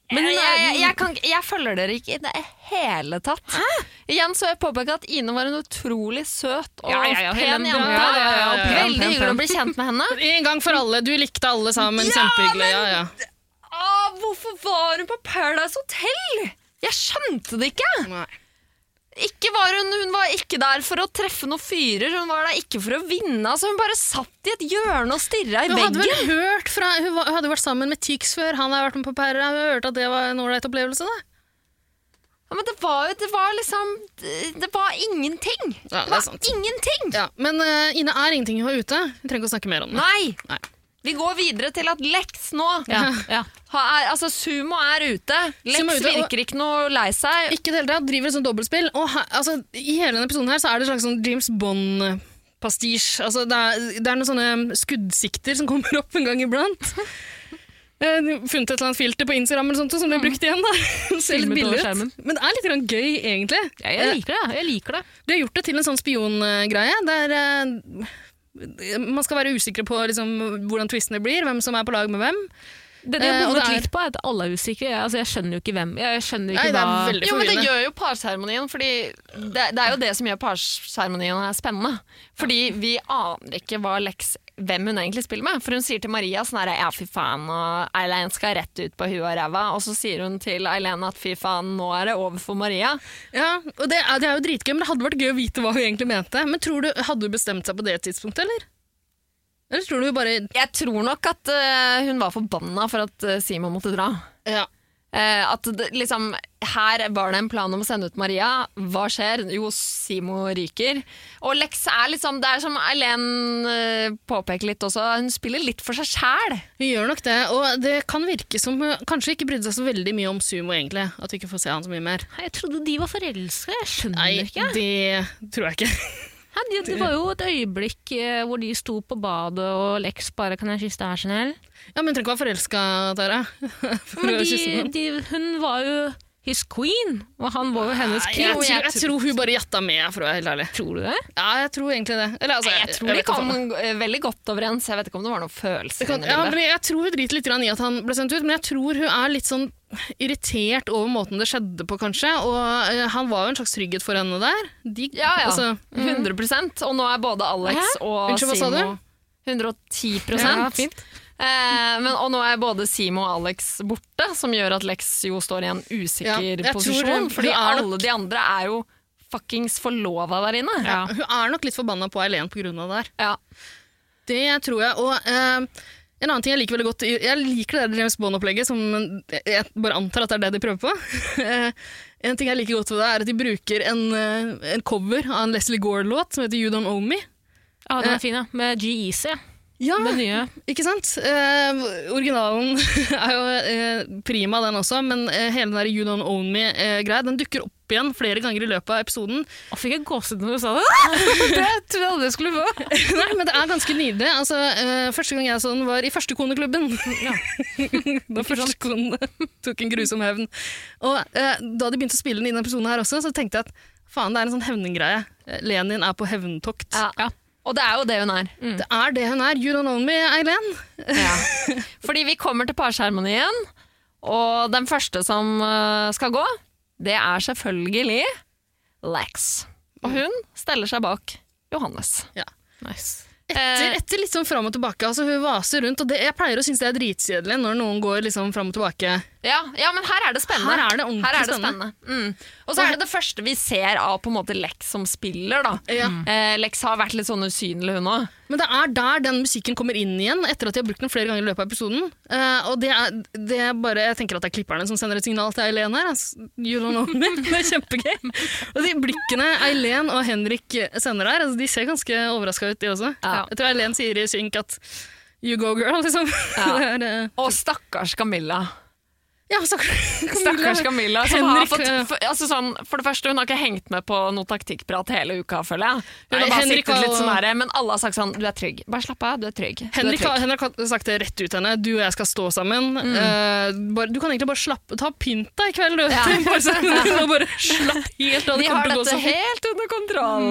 Men hun jeg, er- jeg, jeg, kan, jeg følger dere ikke i det hele tatt. Igjen så jeg påpeke at Ine var en utrolig søt og Ja, ja, ja, pen jente. ja, ja, ja, ja. Pen, Veldig hyggelig å bli kjent med henne. [laughs] En gang for alle. Du likte alle sammen. Ja, Kjempehyggelig. Ja, ja. Hvorfor var hun på Paradise Hotel? Jeg skjønte det ikke. Nei. Ikke var hun, hun var ikke der for å treffe noen fyrer, hun var der ikke for å vinne. Altså, hun bare satt i et hjørne og stirra i veggen. hadde veggen. vel hørt fra, Hun var- hadde vært sammen med Tix før. Han hadde vært med på Perra. Hun hørte hørt at det var en ålreit opplevelse. da. Ja, men det var jo det var liksom Det var ingenting. Ja, det det var sant. ingenting. Ja, men uh, Ine er ingenting hun er ute. Vi trenger ikke å snakke mer om det. Nei. Nei. Vi går videre til at Lex nå Ja, ja. ha, er, Altså, Sumo er ute. Lex er ute, virker ikke noe lei seg. Ikke det hele tatt. Driver et sånt dobbeltspill. Og her, altså, I hele denne episoden her så er det en slags sånn James Bond-pastisj. Altså, det, er, det er noen sånne skuddsikter som kommer opp en gang iblant. [laughs] Eh, funnet et eller annet filter på Instagram eller sånt, som ble brukt igjen. da. [laughs] Ser litt billig ut. Men det er litt gøy, egentlig. Ja, jeg liker det. Jeg liker det. Du har gjort det til en sånn spiongreie, der eh, man skal være usikre på liksom, hvordan twistene blir, hvem som er på lag med hvem. Det de Eh, har bommet det er- litt på, er at alle er usikre. Jeg, altså, jeg skjønner jo ikke hvem. Jeg skjønner Nei, ikke det er hva veldig Jo, men det gjør jo parseremonien, fordi det, det er jo det som gjør parseremonien spennende. Fordi vi aner ikke hva Lex, hvem hun egentlig spiller med. For hun sier til Maria sånn herre ja fy faen, og Eileen skal rett ut på huet og ræva. Og så sier hun til Eileen at fy faen, nå er det over for Maria. Ja, og det er, det er jo dritgøy, men det hadde vært gøy å vite hva hun egentlig mente. Men tror du, Hadde hun bestemt seg på det tidspunktet, eller? Eller tror du hun bare Jeg tror nok at uh, hun var forbanna for at uh, Simon måtte dra. Ja. Eh, at det, liksom, her var det en plan om å sende ut Maria. Hva skjer? Jo, Simo ryker. Og Lex er liksom Det er som Eileen eh, påpeker litt også, hun spiller litt for seg sjæl. Hun gjør nok det, og det kan virke som hun kanskje ikke brydde seg så veldig mye om Sumo, egentlig. At vi ikke får se han så mye mer. Jeg trodde de var forelska. Jeg skjønner Nei, ikke. det tror jeg ikke. Hæ, det, det var jo et øyeblikk eh, hvor de sto på badet, og Lex bare 'Kan jeg kysse deg, snill?' Ja, Men hun trenger ikke være forelska, Tara. [laughs] For Men de, de, hun var jo his queen, og han var jo hennes king. jeg, tror, jeg jeg tror hun bare gjetta med, for å være helt ærlig. Tror du det? Ja, jeg tror egentlig det. Eller, altså, Jeg tror de kom eh, veldig godt overens. Jeg vet ikke om det var noen følelser kan, ja, jeg tror hun driter litt i at han ble sendt ut, men jeg tror hun er litt sånn irritert over måten det skjedde på, kanskje. Og uh, han var jo en slags trygghet for henne der. De, Ja, ja. Altså, 100% Og nå er både Alex Hæ? og Unnskyld, hva sa du? 110 Ja, fint. Eh, men, Og nå er både Simo og Alex borte, som gjør at Lex jo står i en usikker Ja, posisjon. hun- fordi hun nok- alle de andre er jo fuckings forlova der inne. Ja. Hun er nok litt forbanna på Eileen av det her. Ja. Det tror jeg. Og eh, en annen ting jeg liker veldig godt Jeg liker det der James Bond-opplegget, som jeg bare antar at det er det de prøver på. Eh, [laughs] en ting jeg liker godt ved det, er at de bruker en, eh, en cover av en Leslie Gore-låt som heter You Don't Owe Me. Ja, den Eh. er fin, ja. Med G-Easy. Ja, Den nye. ikke sant? Eh, originalen [laughs] er jo eh, prima, den også, men eh, hele den der You Don't Own Me-greia den dukker opp igjen flere ganger i løpet av episoden. Og fikk jeg gåsehud når du sa det. [laughs] det trodde jeg aldri jeg skulle få. [laughs] Nei, men det er ganske nydelig. Altså, eh, første gang jeg så den, var i Førstekoneklubben. da Førstekone tok en grusom hevn. Og eh, da de begynte å spille den i denne episoden her også, så tenkte jeg at faen, det er en sånn hevninggreie. Eh, Lenin er på hevntokt. Ja. Og det er jo det hun er. Det er det hun er. You don't know me, Eileen. [laughs] Fordi vi kommer til parseremonien, og den første som eh, skal gå, det er selvfølgelig Lex. Og hun steller seg bak Johannes. Nice. Etter, etter litt sånn fram og tilbake. Altså, hun vaser rundt, og det, jeg pleier å synes det er dritkjedelig når noen går liksom fram og tilbake. Ja, ja, men her er det spennende. Her er det ordentlig er det spennende. spennende. Mm. Og så er det det første vi ser av på en måte Lex som spiller. da. Ja. Eh, Lex har vært litt sånn usynlig, hun òg. Men det er der den musikken kommer inn igjen, etter at de har brukt den flere ganger i løpet av episoden. Eh, og det er, det er bare, Jeg tenker at det er klipperne som sender et signal til Eileen her. Altså, you don't know me. [laughs] Det er kjempegøy. Og de blikkene Eileen og Henrik sender her, altså, de ser ganske overraska ut, de også. Ja. Jeg tror Eileen sier i synk at You go, girl, liksom. Ja. [laughs] Er, eh, Og stakkars Camilla. Ja, [laughs] stakkars Camilla. Som har fått, eh, altså sånn, for det første, hun har ikke hengt med på noe taktikkprat hele uka, føler jeg. Hun Nei, har bare Henrik sittet litt sånn her, Men alle har sagt sånn Du er trygg. Bare slapp av, du er trygg. Du Henrik, er trygg. Henrik har sagt det rett ut til henne. Du og jeg skal stå sammen. Mm. Uh, bare, du kan egentlig bare slappe Ta pynt deg i kveld, du. Ja. [laughs] bare, og [laughs] bare slapp helt av. Vi har dette helt under kontroll.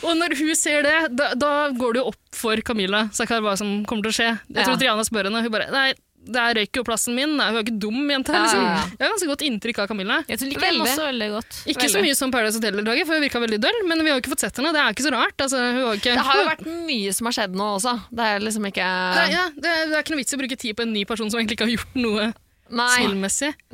Og når hun ser det, da, da går det jo opp for Camilla hva som kommer til å skje. Jeg Ja. tror Triana spør henne, hun bare Nei, det røyker røyk jo plassen min. Hun er ikke dum jente. Ja, Liksom. ja, ja. Jeg har ganske godt inntrykk av Camilla. Jeg liker Veldig. også veldig godt. Ikke så mye som Paradise Hotel-deltaker, for hun virka veldig døll, men vi har jo ikke fått sett henne. Det er ikke så rart. Altså, hun har ikke, Det har jo vært mye som har skjedd nå også. Det er liksom ikke Nei, ja, det, er, det er ikke noe vits i å bruke tid på en ny person som egentlig ikke har gjort noe Nei.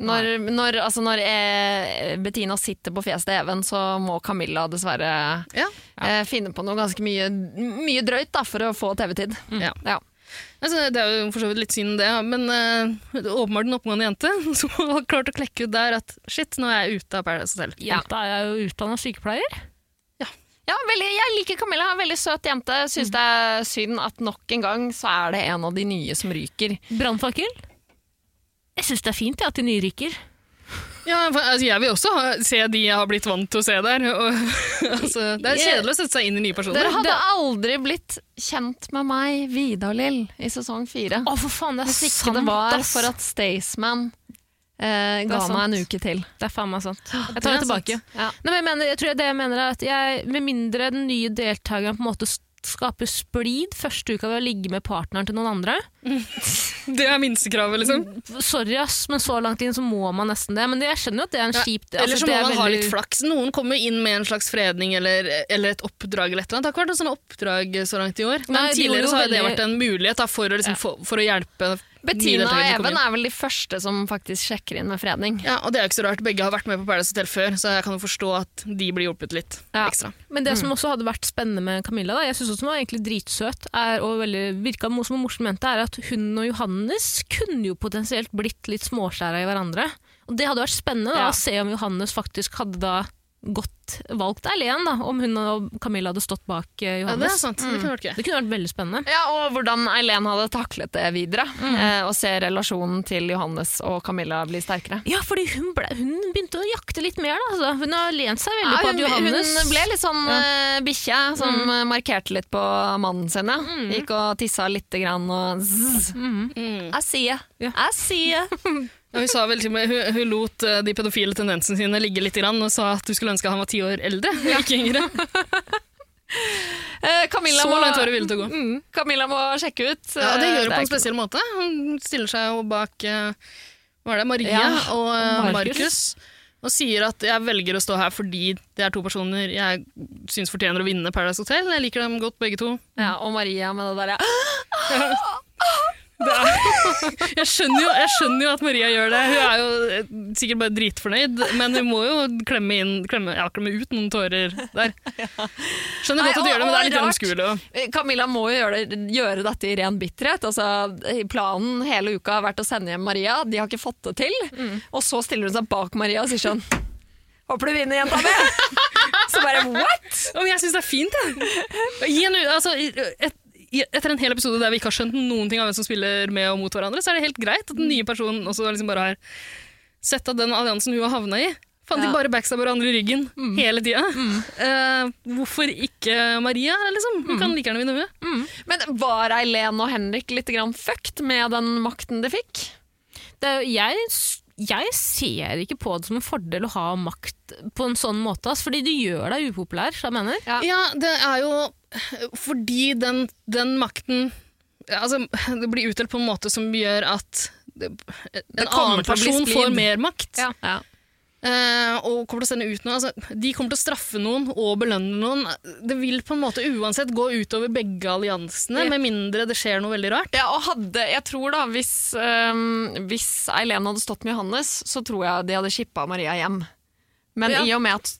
Når, når, altså når eh, Bettina sitter på fjeset til Even, så må Camilla dessverre Ja. eh, finne på noe ganske mye, mye drøyt da, for å få TV-tid. Mm. Ja. Altså, det er jo for så vidt litt synd, det, men uh, åpenbart en oppegående jente [laughs] som har klart å klekke ut der at shit, nå er jeg ute av Paradise Hotel. Jenta er jo utdanna sykepleier. Ja, veldig, jeg liker Camilla. en Veldig søt jente. Syns det er synd at nok en gang så er det en av de nye som ryker. Brannfakkel. Jeg syns det er fint ja, at de nye ryker. Ja, for, altså, jeg vil også ha, se de jeg har blitt vant til å se der. Og, [laughs] altså, det er kjedelig å sette seg inn i nye personer. Dere hadde aldri blitt kjent med meg, Vidar-Lill, i sesong fire. Å, for faen, det er Hvis ikke sant, det var ass. for at Staysman eh, ga meg en uke til. Det er faen meg sant. [gasps] Jeg tar det tilbake. Ja. Nei, men jeg, mener, jeg tror det jeg mener er at jeg, Med mindre den nye deltakeren på en måte s- skaper splid første uka ved å ligge med partneren til noen andre [laughs] Det er minstekravet, liksom. Sorry, ass, men så langt inn så må man nesten det. Men det, jeg skjønner jo at det er en Ja, kjip Eller så altså, må man ha veldig- litt flaks. Noen kommer inn med en slags fredning eller, eller et oppdrag. eller et eller annet. Det har ikke vært noe sånt oppdrag så langt i år. Men Nei, tidligere så har har det vært en mulighet da, for, å, liksom, for, for å hjelpe Bettina og Even er vel de første som faktisk sjekker inn med fredning. Ja, og det er jo ikke så rart. Begge har vært med på Paradise Hotel før, så jeg kan jo forstå at de blir hjulpet litt Ja. ekstra. Men det Mm. som også hadde vært spennende med Camilla, da, jeg synes også hun var egentlig dritsøt, er, og veldig, virka som en morsom jente, er at hun og Johannes kunne jo potensielt blitt litt småskjæra i hverandre. Og det hadde vært spennende da, Ja. å se om Johannes faktisk hadde da godt valgt Eileen, da, om hun og Camilla hadde stått bak Johannes. Ja, det er Johannes. Mm. Det kunne vært gøy. det kunne vært veldig spennende. Ja, Og hvordan Eileen hadde taklet det videre. Eh, og se relasjonen til Johannes og Camilla bli sterkere. Ja, fordi hun, ble, hun begynte å jakte litt mer. Da. Altså, hun har lent seg veldig Ja, på at Johannes hun ble litt sånn uh, bikkje som mm. markerte litt på mannen sin. Ja. Gikk og tissa lite grann og zzz. Mm. Jeg sier, I jeg sier. [laughs] Ja, hun, sa vel, til hun, hun lot eh, de pedofile tendensene sine ligge litt grann, og sa at du skulle ønske han var ti år eldre, ikke yngre. [laughs] Eh, Camilla, må, gå. mm, Camilla må sjekke ut. Ja, det Eh, gjør hun på en spesiell måte. Hun stiller seg jo bak eh, hva er det, Maria Ja, og og. Markus. Og sier at jeg velger å stå her fordi det er to personer jeg syns fortjener å vinne Paradise Hotel. Jeg liker dem godt, begge to. Ja, og Maria med det der, [laughs] ja. [laughs] Jeg, skjønner jo, jeg skjønner jo at Maria gjør det. Hun er jo eh, sikkert bare dritfornøyd, men hun må jo klemme, inn, klemme, ja, klemme ut noen tårer der. [laughs] Skjønner godt at du gjør det, men det er litt gjennomskuelig. Eh, Camilla må jo gjøre, det, gjøre dette i ren bitterhet. Altså, planen hele uka har vært å sende hjem Maria. De har ikke fått det til. Mm. Og så stiller hun seg bak Maria og sier sånn Håper du vinner, jenta mi! [laughs] Så bare what?! Men jeg syns det er fint, jeg. En, altså, et, etter en hel episode der vi ikke har skjønt noen ting av hvem som spiller med og mot hverandre, så er det helt greit at den nye personen også liksom bare har sett at den alliansen hun har havna i, Faen, de bare backstabber hverandre i ryggen hele tida. Eh, hvorfor ikke Maria, liksom? Hun kan like gjerne vinne, hun. Men var Eileen og Henrik litt grann fucked med den makten de fikk? Det, jeg, jeg ser ikke på det som en fordel å ha makt på en sånn måte, fordi du gjør deg upopulær, så jeg mener. Ja. Ja, det er jo fordi den, den makten Altså, det blir utdelt på en måte som gjør at det, en annen person får mer makt. Ja. Ja. Uh, og kommer til å sende ut noe. Altså, de kommer til å straffe noen og belønne noen. Det vil på en måte uansett gå utover begge alliansene, Ja. med mindre det skjer noe veldig rart. Ja, og hadde, jeg tror da, hvis, um, hvis Eileen hadde stått med Johannes, så tror jeg de hadde shippa Maria hjem. Men Ja. i og med at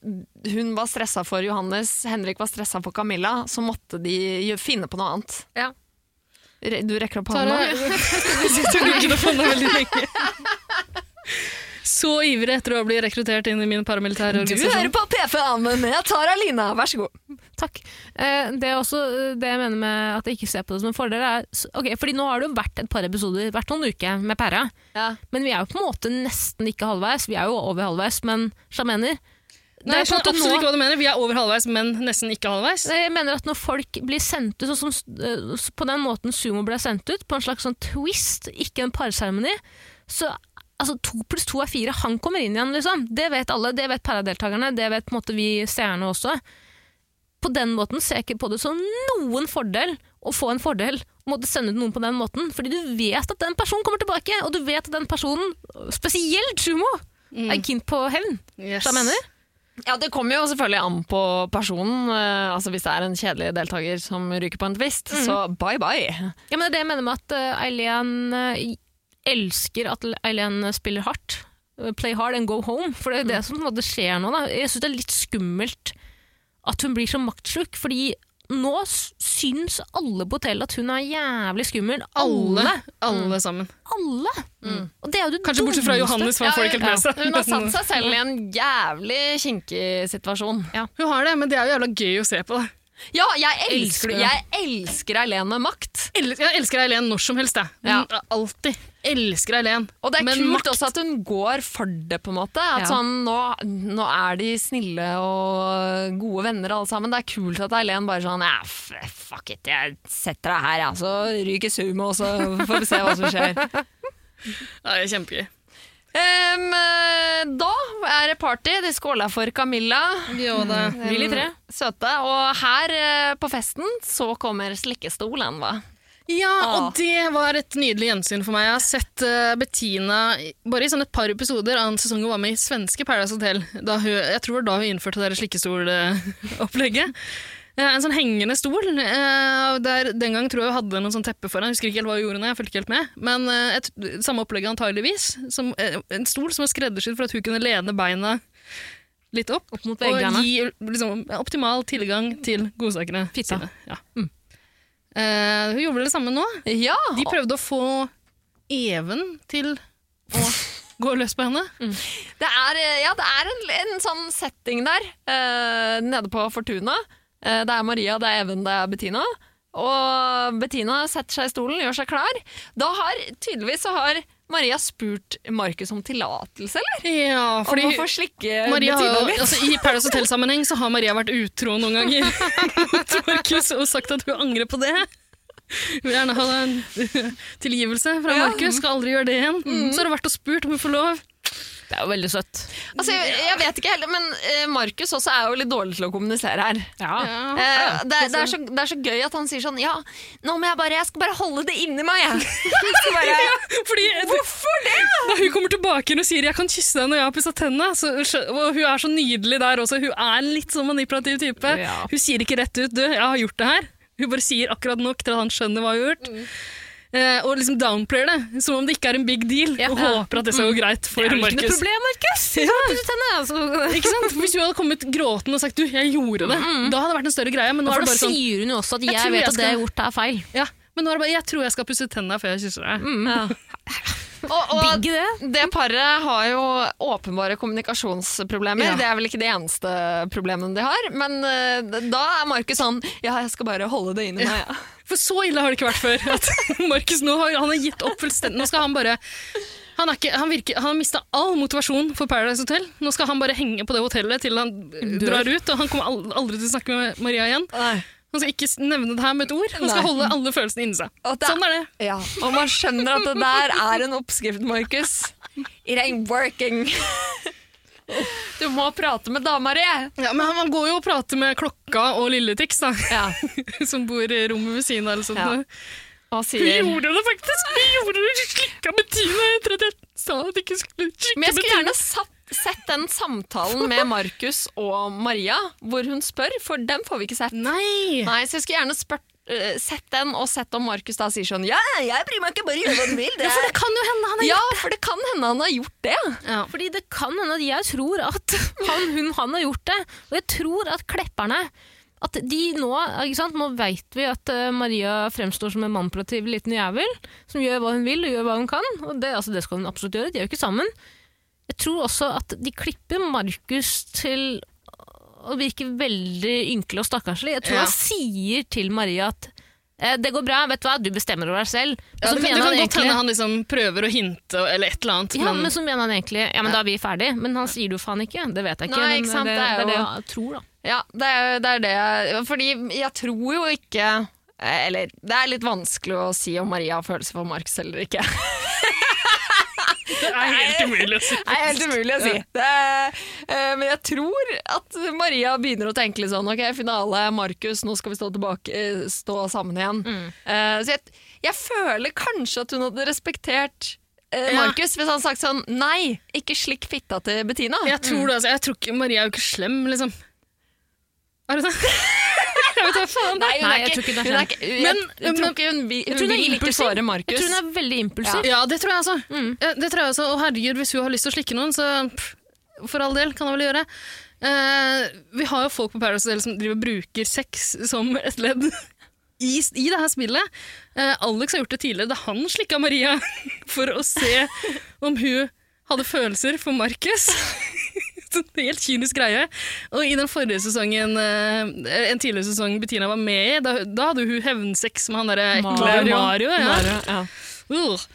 hun var stressa for Johannes, Henrik var stressa for Camilla, så måtte de finne på noe annet. Ja. Re- Du rekker opp hånda. [laughs] Så ivrig etter å bli rekruttert inn i min paramilitære Du hører på PFA med Tara Lina, vær så god. Takk. Eh, det er også eh, det jeg mener med at jeg ikke ser på det som en fordel. Er, okay, fordi nå har det jo vært et par episoder, vært noen uker med pæra, Ja. men vi er jo på en måte nesten ikke halvveis. Vi er jo over halvveis, men Hva mener det Nei, jeg skjønner absolutt ikke hva du mener. Vi er over halvveis, men nesten ikke halvveis. Jeg mener at når folk blir sendt ut sånn som eh, på den måten Sumo ble sendt ut, på en slags sånn twist, ikke en parseremoni, så altså to pluss to er fire. Han kommer inn igjen, liksom. Det vet alle. Det vet paradeltakerne. Det vet på en måte vi seerne også. På den måten ser jeg ikke på det som noen fordel å få en fordel å måtte sende ut noen på den måten. Fordi du vet at den personen kommer tilbake, og du vet at den personen, spesielt Sumo, er keen på hevn. Yes. Jeg mener. Ja, Det kommer jo selvfølgelig an på personen. Uh, altså Hvis det er en kjedelig deltaker som ryker på en twist, så bye bye. Ja, men det er det jeg mener med at uh, Eileen uh, elsker at Eileen spiller hardt. Play hard and go home. For det er det som på en måte skjer nå. Da. Jeg syns det er litt skummelt at hun blir så maktsjuk, fordi nå syns alle på hotellet at hun er jævlig skummel. Alle, Alle! alle sammen. Alle! Og det jo det Kanskje bortsett fra. Johannes, for han får det ikke helt med seg. Hun har satt seg selv i en jævlig kinkig situasjon. Hun har det, men det er jo jævla gøy å se på. det. Ja, jeg Elsker jeg elsker Eileen med makt. El- Jeg elsker Eileen når som helst, jeg. Ja. Mm, Alltid. Elsker Eileen. Og det er Men kult makt- også at hun går for det, på en måte. At Ja. sånn, nå, nå er de snille og gode venner alle sammen. Det er kult at Eileen bare sånn ja, f- fuck it, jeg setter deg her, jeg. Så ryker sumo, og så får vi se hva som skjer. [laughs] Ja, det er kjempegøy. Eh, da er det party. De skåla for Camilla. Jo, da. Vil i tre. Søte. Og her eh, på festen så kommer slikkestolen, hva? Ja, Ah. og det var et nydelig gjensyn for meg. Jeg har sett uh, Bettina bare i sånn et par episoder av en sesong hun var med i svenske Paradise Hotel. Hun, jeg tror det var da hun innførte det slikkestolopplegget. Eh, en sånn hengende stol. eh, der Den gang tror jeg vi hadde noen sånn teppe foran. Jeg husker ikke helt hva hun gjorde nå, jeg fulgte ikke helt med. Men eh, et, samme opplegget antageligvis. Som, en stol som var skreddersydd for at hun kunne lene beina litt opp. Opp mot Og gi liksom, optimal tilgang til godsakene Fitta. sine. Ja. Eh, hun gjorde vel det samme nå. Ja! De prøvde å få Even til å gå løs på henne. [laughs] Det er, ja, det er en, en sånn setting der, uh, nede på Fortuna. Eh, det er Maria, det er Even, det er Bettina. Og Bettina setter seg i stolen, gjør seg klar. Da har tydeligvis så har Maria spurt Markus om tillatelse, eller? Ja, fordi om å få slikke Maria Bettina litt. altså, I Paradise Hotel-sammenheng så har Maria vært utro noen ganger mot Markus og sagt at hun angrer på det. Hun vil gjerne ha en tilgivelse fra. Markus, skal aldri gjøre det igjen. Så har hun vært og spurt om hun får lov. Det er jo veldig søtt. Altså, jeg, jeg vet ikke heller, men eh, Markus også er jo litt dårlig til å kommunisere her. Ja. Eh, det, er- det, er så, det er så gøy at han sier sånn Ja, nå må jeg bare Jeg skal bare holde det inni meg, jeg. [laughs] Jeg skal bare, [laughs] Fordi, Hvorfor det?! Da hun kommer tilbake og sier 'jeg kan kysse deg når jeg har pussa tennene', så, og hun er så nydelig der også. Hun er litt sånn manipulativ type. Ja. Hun sier ikke rett ut 'du, jeg har gjort det her'. Hun bare sier akkurat nok til at han skjønner hva hun har gjort. Eh, og liksom downplayer det, som om det ikke er en big deal, Ja. og håper at det skal gå greit for Det er jo ikke noe Markus. problem, Markus! Ja. Altså, Ikke sant? Hvis hun hadde kommet gråtende og sagt 'du, jeg gjorde det', da hadde det vært en større greie. Men nå er det bare sånn sier hun jo også at Jeg jeg, vet jeg at det jeg har skal- gjort er feil. ja, men nå er det bare 'jeg tror jeg skal pusse tennene før jeg kysser deg'. Og, og det. det paret har jo åpenbare kommunikasjonsproblemer. Ja. Det er vel ikke de eneste problemene de har. Men eh, da er Markus sånn Ja, jeg skal bare holde det inni meg. Ja. For så ille har det ikke vært før. At [laughs] Markus nå har, han har gitt opp fullstendig. Nå skal han bare Han, ikke, han, virker, han har mista all motivasjon for Paradise Hotel. Nå skal han bare henge på det hotellet til han Dør. drar ut, og han kommer aldri til å snakke med Maria igjen. Nei. Han skal ikke nevne det her med et ord. Han skal Nei. holde alle følelsene inni seg. Det- Sånn er det. Ja, og man skjønner at det der er en oppskrift, Markus. It ain't working. Du må prate med dama di. Ja, men han, går jo og prater med Klokka og Lilletix, da, Ja. [laughs] som bor i rommet ved siden av. Eller sånt. Ja. Hun gjorde det faktisk! Hun gjorde det! Slikka med Tina etter at jeg sa at jeg ikke skulle slikke Men jeg skulle gjerne satt, sett den samtalen med Markus og Maria, hvor hun spør, for den får vi ikke sett. Nei! Nei, så jeg skulle gjerne spurt, uh, sett den, og sett om Markus da sier sånn Ja, jeg bryr meg ikke, bare gjør hva du vil. Det Ja, for det kan jo hende han har ja, for det kan hende han har gjort det. ja. Fordi det kan hende at jeg tror at [laughs] han, hun, han har gjort det. Og jeg tror at klepperne at de nå, ikke sant? nå veit vi at eh, Maria fremstår som en manipulativ liten jævel som gjør hva hun vil og gjør hva hun kan. Og det, altså, det skal hun absolutt gjøre, de er jo ikke sammen. Jeg tror også at de klipper Markus til å virke veldig ynkelig og stakkarslig. Jeg tror Ja. han sier til Maria at eh, det går bra, vet du hva, du bestemmer over deg selv. Ja, så det, kan- godt egentlig- hende han liksom prøver å hinte eller et eller annet. ja, men, så mener han egentlig Ja, men da er vi ferdig. Men han sier det jo faen ikke. Det vet jeg ikke. Nei, men ikke sant, Det, det er det er det jeg tror, da. Ja, det er, det er det. jeg- Fordi jeg tror jo ikke Eller det er litt vanskelig å si om Maria har følelser for Marx eller ikke. det er helt umulig å si. Det er helt umulig å si. Det er, eh, men jeg tror at Maria begynner å tenke litt sånn Ok, finale, Markus, nå skal vi stå, tilbake, eh, stå sammen igjen. Eh, så jeg, jeg føler kanskje at hun hadde respektert eh, Ja. Markus hvis han hadde sagt sånn Nei, ikke slikk fitta til Bettina. Jeg tror det, altså. Jeg tror ikke Maria er jo ikke slem, liksom. Er det det? Jeg vet da faen. Nei, hun Nei, er jeg tror ikke hun er hun er ikke, Men- jeg tror ikke hun, vil- hun hun er vil ikke impulsiv. såre Jeg tror hun er veldig impulsiv. Ja, det tror jeg altså. Mm. Ja, Det tror jeg altså. Og herregud, hvis hun har lyst til å slikke noen, så pff, for all del, kan hun vel gjøre. Eh, vi har jo folk på Paradise Hotel som driver og bruker sex som et ledd i, i det her spillet. Eh, Alex har gjort det tidligere da han slikka Maria [laughs] for å se om hun hadde følelser for Markus. [laughs] Sånn helt kynisk greie. Og i den forrige sesongen, eh, en tidligere sesong Bettina var med i, da, da hadde hun hevnsex med han derre ekle Mario. Mario. ja. Mario, ja. Uh.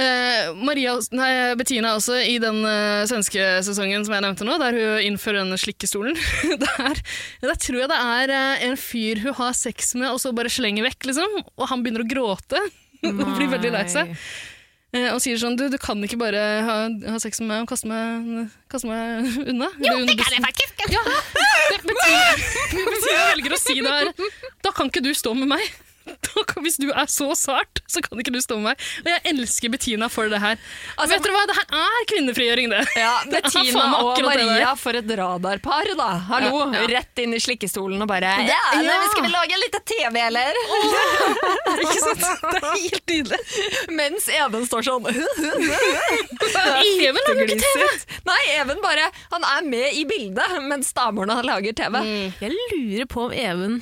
Eh, Maria, nei, Bettina også, i den uh, svenske sesongen som jeg nevnte nå, der hun innfører denne slikkestolen, [laughs] der, der tror jeg det er uh, en fyr hun har sex med, og så bare slenger vekk, liksom. Og han begynner å gråte [laughs] og blir veldig lei seg. Eh, og sier sånn Du, du kan ikke bare ha, ha sex med meg og kaste meg, kaste meg unna. Jo, det kan jeg faktisk! Ja, [laughs] det betyr, [laughs] Bettina velger å si det her. Da kan ikke du stå med meg. [laughs] Hvis du er så sart, så kan ikke du stå med meg. Og jeg elsker Bettina for det her. Altså, Vet dere hva, det her er kvinnefrigjøring, det. Ja, [laughs] Det Bettina og Maria for et radarpar, da. Hallo, Ja, ja. rett inn i slikkestolen og bare ja, nei, Ja. Skal vi lage litt TV, eller? [laughs] Ikke sant? Det er helt nydelig. Mens Even står sånn Even lager ikke TV! Nei, Even bare Han er med i bildet mens damene lager TV. Jeg lurer på om Even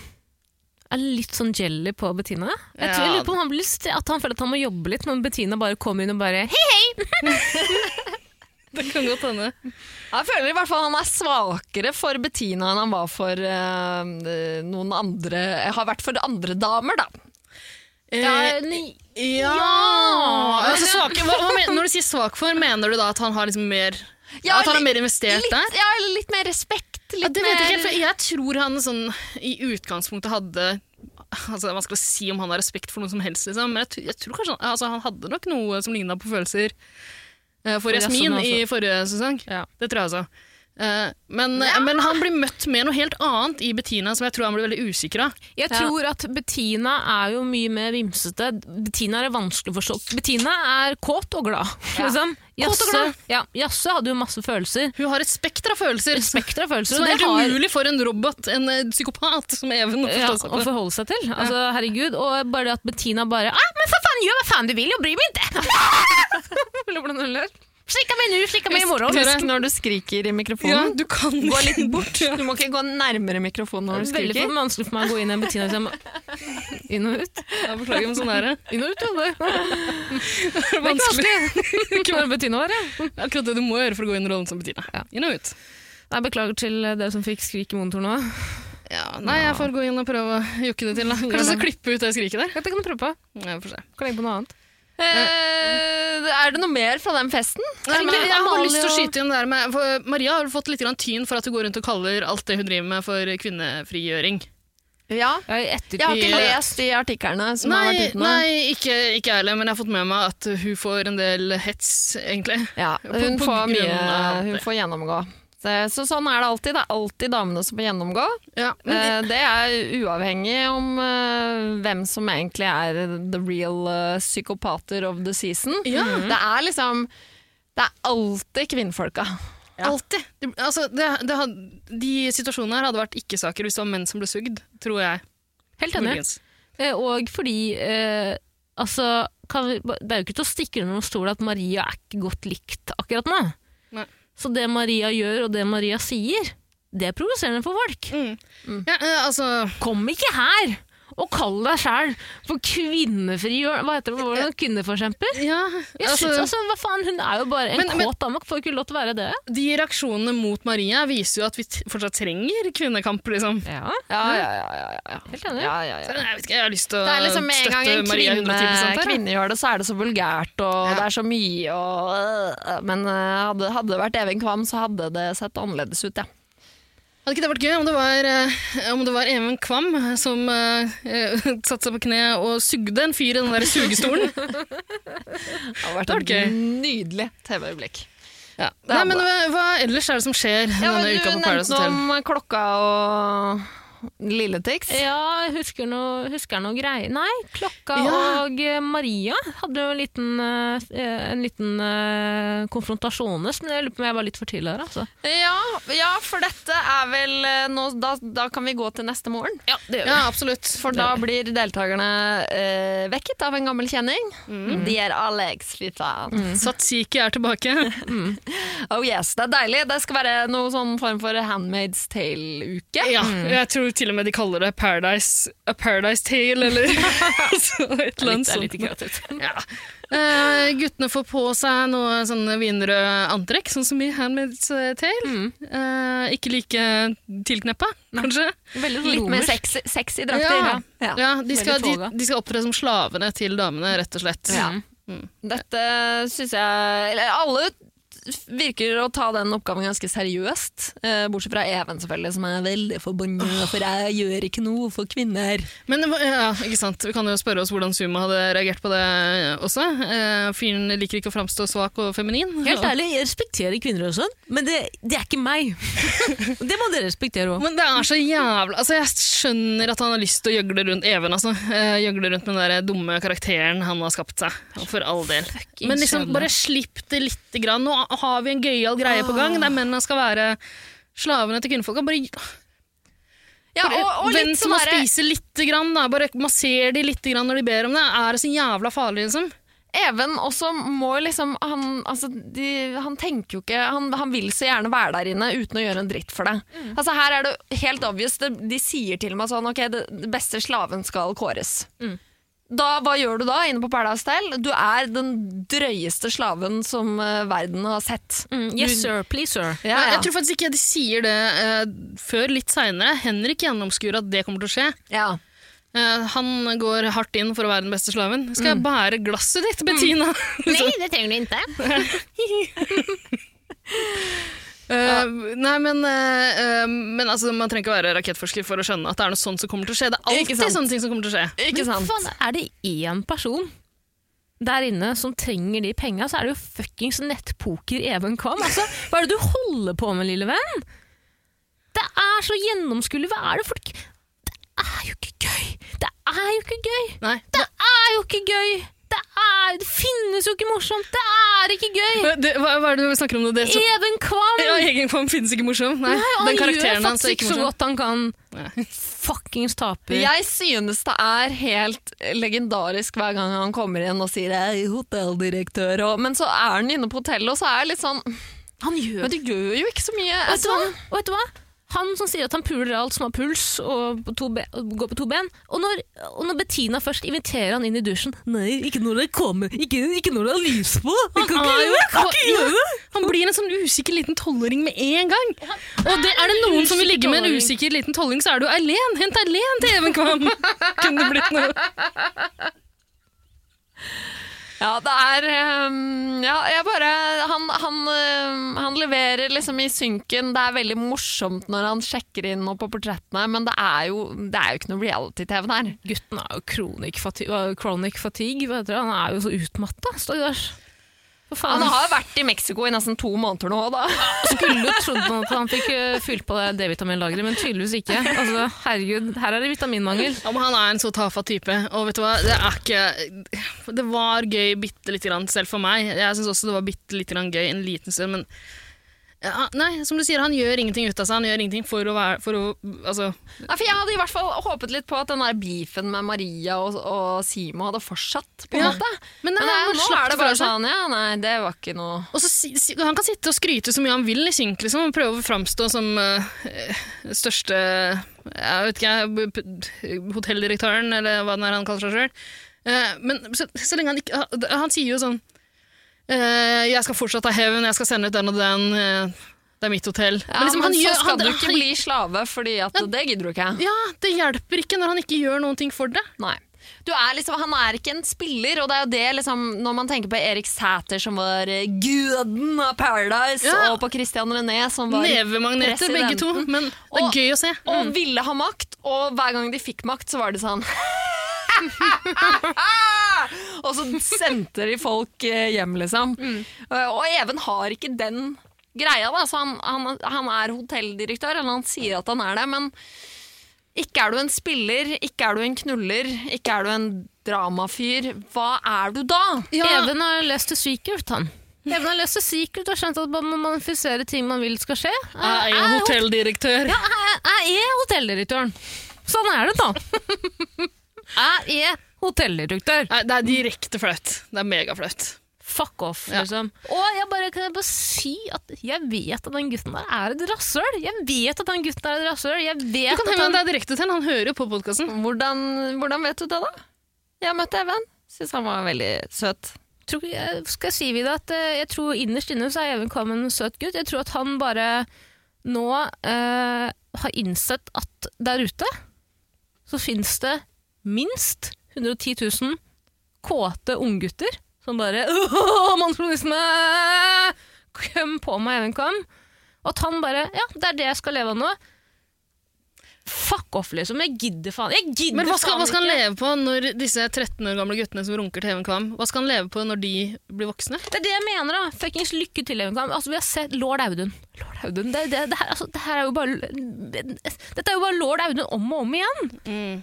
er litt sånn jelly på Bettina. Jeg tror jeg lurer på om han blir st- At han føler at han må jobbe litt når Bettina bare kommer inn og bare Hei! hei! [laughs] Det kan godt hende. Jeg føler i hvert fall han er svakere for Bettina enn han var for uh, noen andre Har vært for andre damer, da. Ja, Eh, nei, ja. Altså, svak, hva, hva men, Når du sier svak for, mener du da at han har liksom mer Ja, At han er mer investert litt, der? Ja, litt mer respekt. Litt Ja, det vet jeg ikke, for jeg tror han sånn, i utgangspunktet hadde altså, Man skal si om han har respekt for noe som helst, liksom. men jeg, jeg tror kanskje altså, han hadde nok noe som ligna på følelser eh, for Jasmin Jasmin i forrige sesong. Ja. Det tror jeg altså. Eh, men, men han blir møtt med noe helt annet i Bettina som jeg tror han blir veldig usikker av. Jeg tror at Bettina er jo mye mer vimsete. Bettina er vanskelig å forstå. Bettina er kåt og glad. Liksom. Kåt og Jasse, glad. ja, Jasse hadde jo masse følelser. Hun har et spekter av følelser. Spekter av følelser. Så det er helt har- umulig for en robot, en eh, psykopat som Even, å ja, forstå seg å forholde seg til. Altså, herregud. Og bare det at Bettina bare ah, men for faen, gjør hva faen du vil, og bry meg ikke! [laughs] Slikka meg nå, slikka meg i morgen. Husk når du skriker i Ja, mikrofonen. du kan Gå litt [laughs] bort. Du må ikke gå nærmere mikrofonen når du Veldig skriker. for vanskelig for meg å gå inn i en Bettina liksom, [laughs] inn og ut. Ja, beklager, men sånn er det. Inn og ut, ja. Det [laughs] Det er vanskelig. ikke bare Bettina var, ja. Akkurat det du må gjøre for å gå inn i rollen som Bettina. Ja. Inn og ut. Nei, beklager til dere som fikk skrik i monitor nå. Ja, nei, jeg får gå inn og prøve å jukke det til. da. Kanskje så klippe ut det skriket der? Det kan du prøve på. Ja, vi får se. Kan legge på noe annet. Eh, er det noe mer fra den festen? Nei, men jeg har lyst til å skyte inn det der med for Maria har fått litt grann tyn for at hun går rundt og kaller alt det hun driver med, for kvinnefrigjøring. Ja. Jeg, ettertid. Jeg har ikke lest de artiklene som har Nei, vært ute nå. nei ikke, jeg heller, men jeg har fått med meg at hun får en del hets, egentlig. Ja, hun, på får mye, hun får gjennomgå. Så, så sånn er det alltid. Det er alltid damene som får gjennomgå. Ja, men Eh, det er uavhengig om eh, hvem som egentlig er the real eh, psykopater of the season. Ja. Det er liksom Det er alltid kvinnfolka. alltid. Det, altså, det, det had, de situasjonene her hadde vært ikke-saker hvis det var menn som ble sugd, tror jeg. Helt enig. Eh, Og fordi eh, altså, kan vi, Det er jo ikke til å stikke under noen stol at Maria er ikke godt likt akkurat nå. Nei. Så det Maria gjør, og det Maria sier, det er provoserende for folk. Mm. Ja, eh, altså Kom ikke her og kalle deg sjæl for kvinnefri Hva heter det? Hvordan. Kvinneforkjemper? Ja, altså, synes, altså, hva faen, Hun er jo bare en Men- kåt dame. Får ikke lov til å være det. De reaksjonene mot Maria viser jo at vi t fortsatt trenger kvinnekamp, liksom. Ja, Ja, ja, ja. ja, ja. Helt enig. ja, ja, ja. Jeg vet ikke, jeg har lyst til å Det er liksom Med en gang støtte en Maria kvinne, 110 her. kvinne gjør det, så er det så vulgært, og Ja. det er så mye. Og, øh, men øh, hadde, hadde det vært Even Kvam, så hadde det sett annerledes ut, ja. Hadde ikke det vært gøy om det var, eh, om det var Even Kvam som eh, [laughs] satte seg på kne og sugde en fyr i den der sugestolen? [laughs] Det hadde vært et nydelig TV-øyeblikk. ja. Nei, men hva, hva ellers er det som skjer Ja, denne uka du på Paradise nevnte Hotel? om klokka og Lilletix. Ja, jeg husker noe, husker noe greier. Nei, Klokka Ja. og eh, Maria hadde jo en liten, eh, en liten eh, konfrontasjones, men jeg lurer på om jeg var litt for tidlig her. Altså. Ja, ja, for dette er vel eh, nå, da, da kan vi gå til neste morgen. Ja, det Ja, absolutt. For da blir deltakerne eh, vekket av en gammel kjenning. Mm. De er alle Mm. Satsiki er tilbake. [laughs] Oh yes, det er deilig. Det skal være noe sånn form for Handmaid's Tale-uke. Ja, jeg tror til og med de kaller det Paradise, A Paradise Tale, eller [laughs] så et eller annet er sånt. [laughs] Ja. uh, guttene får på seg noe sånne vinrøde antrekk, sånn som i Handmaid's Tale. Mm. Uh, ikke like tilkneppa, kanskje. Veldig sånn Litt mer romersk. sexy, sexy drakter. Ja. Ja. Ja, de, skal, de, de skal opptre som slavene til damene, rett og slett. Ja. Dette syns jeg Eller alle virker å ta den oppgaven ganske seriøst. Eh, bortsett fra Even, selvfølgelig, som er veldig forbanna, for jeg gjør ikke noe for kvinner. Men ja, ikke sant? vi kan jo spørre oss hvordan Suma hadde reagert på det også. Eh, fyren liker ikke å framstå svak og feminin. Helt ærlig, jeg respekterer kvinner og sånn, men det, det er ikke meg. [laughs] det må dere respektere òg. Men det er så jævla altså Jeg skjønner at han har lyst til å gjøgle rundt Even. Altså. Eh, gjøgle rundt med den der dumme karakteren han har skapt seg. For all del. Men liksom, bare slipp det lite grann. Nå har vi en gøyal greie på gang der mennene skal være slavene til kvinnfolka. Bare, Ja, og, og vent litt til sånn å derre spise lite grann. Da. Bare masser de lite grann når de ber om det. Er det så jævla farlig, liksom? Even også må liksom han, altså, de, han tenker jo ikke han, han vil så gjerne være der inne uten å gjøre en dritt for det. Altså, her er det helt obvious. De, de sier til meg sånn Ok, det, det beste slaven skal kåres. Da, Hva gjør du da inne på Paradise Hotel? Du er den drøyeste slaven som uh, verden har sett. Mm, yes sir, please sir. Ja, ja. Jeg tror faktisk ikke de sier det uh, før litt seinere. Henrik gjennomskuer at det kommer til å skje. ja. Uh, han går hardt inn for å være den beste slaven. Skal jeg bære glasset ditt, Bettina? [laughs] Nei, det trenger du ikke. [laughs] [laughs] Eh, nei, men, eh, eh, men altså, man trenger ikke være rakettforsker for å skjønne at det er noe sånt som kommer til å skje. Det er alltid sånne ting som kommer til å skje. Ikke Men sant? faen, er det én person der inne som trenger de penga, så er det jo fuckings nettpoker Even Kvam. Altså, hva er det du holder på med, lille venn? Det er så gjennomskuelig. Hva er det folk Det er jo ikke gøy! Det er jo ikke gøy! Nei, Det er jo ikke gøy! Det, er, det finnes jo ikke morsomt! Det er ikke gøy! det, hva, hva er det du snakker om? Det så... Even Kvam! ja, Even Kvam finnes ikke morsom. Nei, Nei, han gjør faktisk ikke ikke så godt han kan. Nei. Fuckings taper. Jeg synes det er helt legendarisk hver gang han kommer inn og sier jeg er hotelldirektør, og, men så er han inne på hotellet, og så er det litt sånn Han gjør Men du gjør jo ikke så mye. Vet du hva? Altså, Og vet du hva? Han som sier at han puler alt som har puls og, på to be og går på to ben. Og når, og når Bettina først inviterer han inn i dusjen Nei, ikke når det kommer Ikke, ikke når det er lys på! Han, kan ikke gjøre kan ikke gjøre det! Han blir en sånn usikker liten tolvåring med en gang. Og det, er det noen som vil ligge med en usikker liten tolvåring, så er jo Eileen. Hent Eileen til Even Kvam! [laughs] Kunne det blitt noe. Ja, det er um, Ja, jeg bare han, han, um, han leverer liksom i synken. Det er veldig morsomt når han sjekker inn på portrettene, men det er jo, det er jo ikke noe reality-TV der. Gutten er jo kronik fatigue, fatigue vet dere. Han er jo så utmatta, stakkars. For faen. Han har vært i Mexico i nesten to måneder nå, da. skulle jo trodd at han fikk eh, fylt på D-vitaminlageret, men tydeligvis ikke. Altså, herregud, her er det vitaminmangel. Ja, men han er en så tafatt type, og vet du hva, det er ikke Det var gøy bitte lite grann, selv for meg. Jeg syns også det var bitte lite grann gøy en liten stund, men ja, Nei, som du sier, han gjør ingenting ut av seg. Han gjør ingenting for å være for å, Altså Nei, for jeg hadde i hvert fall håpet litt på at den der beefen med Maria og, og Simo hadde fortsatt, på en Ja. måte. Men, Men nei, nå er det bare sånn, ja, nei, det var ikke noe Og så Han kan sitte og skryte så mye han vil i kink, liksom, og prøve å framstå som uh, største Jeg vet ikke, hotelldirektøren, eller hva det er han kaller seg sjøl. men så, så lenge han ikke Han, han sier jo sånn eh, 'Jeg skal fortsatt ha hevn, jeg skal sende ut den og den'. eh, det er mitt hotell. Ja, men, liksom, han så skal han- du ikke han- bli slave, fordi at det gidder du ikke. Ja, det hjelper ikke når han ikke gjør noen ting for det. Nei. Du er liksom, han er ikke en spiller, og det er jo det liksom, når man tenker på Erik Sæter som var eh, guden av Paradise, Ja. og på Christian René som var Nevemagneter, begge to. Men det er Og- gøy å se. og ville ha makt, og hver gang de fikk makt, så var det sånn [laughs] [laughs] Og så sendte de folk eh, hjem, liksom. Mm. Og Even har ikke den greia, da. Så han, han, han er hotelldirektør, eller han sier at han er det, men ikke er du en spiller, ikke er du en knuller, ikke er du en dramafyr. Hva er du da? Even har lest The Secret, han. [laughs] Even har lest The Secret og skjønt at man må manifisere ting man vil skal skje. Jeg er hotelldirektør. Ja, jeg, jeg er hotelldirektøren. Sånn er det, da. [laughs] Jeg er hotelldirektør. Nei, det er direkte flaut. Det er megaflaut. Fuck off, Ja. liksom. Og jeg bare, kan jeg bare si at jeg vet at den gutten der er et rasshøl. Jeg vet at den gutten der er et rasshøl. Jeg Du vet kan at henge han deg direkte til. Han hører jo på podkasten. Hvordan, hvordan vet du det, da? Jeg møtte Even. Syns han var veldig søt. tror, ikke- jeg skal si videre at eh, jeg tror innerst inne så er Even Kvam en søt gutt. Jeg tror at han bare nå eh, har innsett at der ute så finnes det minst 110 000 kåte unggutter som bare «Åh, Mannsjournalisme! Kom på meg, Even Kvam. Og at han bare Ja, det er det jeg skal leve av nå. Fuck off, liksom. Jeg gidder faen Jeg gidder Men hva skal, faen hva skal han ikke. leve på når disse 13 år gamle guttene som runker til Even Kvam, hva skal han leve på når de blir voksne? Det er det jeg mener, da. Fuckings lykke til, Even Kvam. Altså, vi har sett lord Audun. Lord Audun. Det, det, det, her, altså, det her er jo bare Dette er jo bare lord Audun om og om igjen.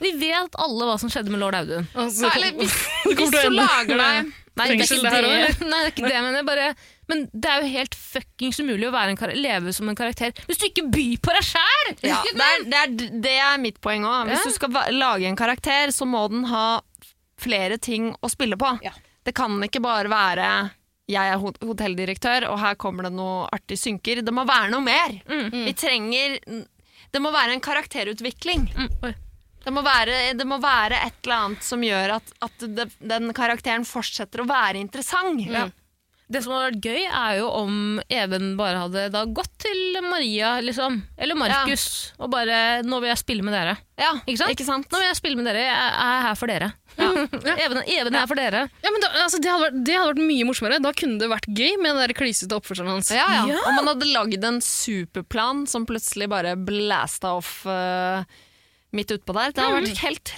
Vi vet alle hva som skjedde med lord Audun. Altså, Eller hvis, [laughs] hvis du lager deg Nei, det er ikke det Nei, det er ikke det men, jeg bare, men det er jo helt fuckings umulig å være en leve som en karakter hvis du ikke byr på deg sjæl! Ja, det, det, det er mitt poeng òg. Hvis Ja. du skal lage en karakter, så må den ha flere ting å spille på. Ja. Det kan ikke bare være 'jeg er hotelldirektør, og her kommer det noe artig synker'. Det må være noe mer. Vi trenger Det må være en karakterutvikling. Mm. Det må være, det må være et eller annet som gjør at, at det, den karakteren fortsetter å være interessant. Det som hadde vært gøy, er jo om Even bare hadde da gått til Maria, liksom. Eller Markus, og bare 'Nå vil jeg spille med dere'. Ja, Ikke sant? Nå vil jeg spille med dere. Jeg er her for dere. [laughs] Even, Even er her for dere. Ja, men da, altså, det, hadde vært, det hadde vært mye morsommere. Da kunne det vært gøy med den der klysete oppførselen hans. Ja, ja. Ja. Om man hadde lagd en superplan som plutselig bare blæsta off eh, midt utpå der, det har vært helt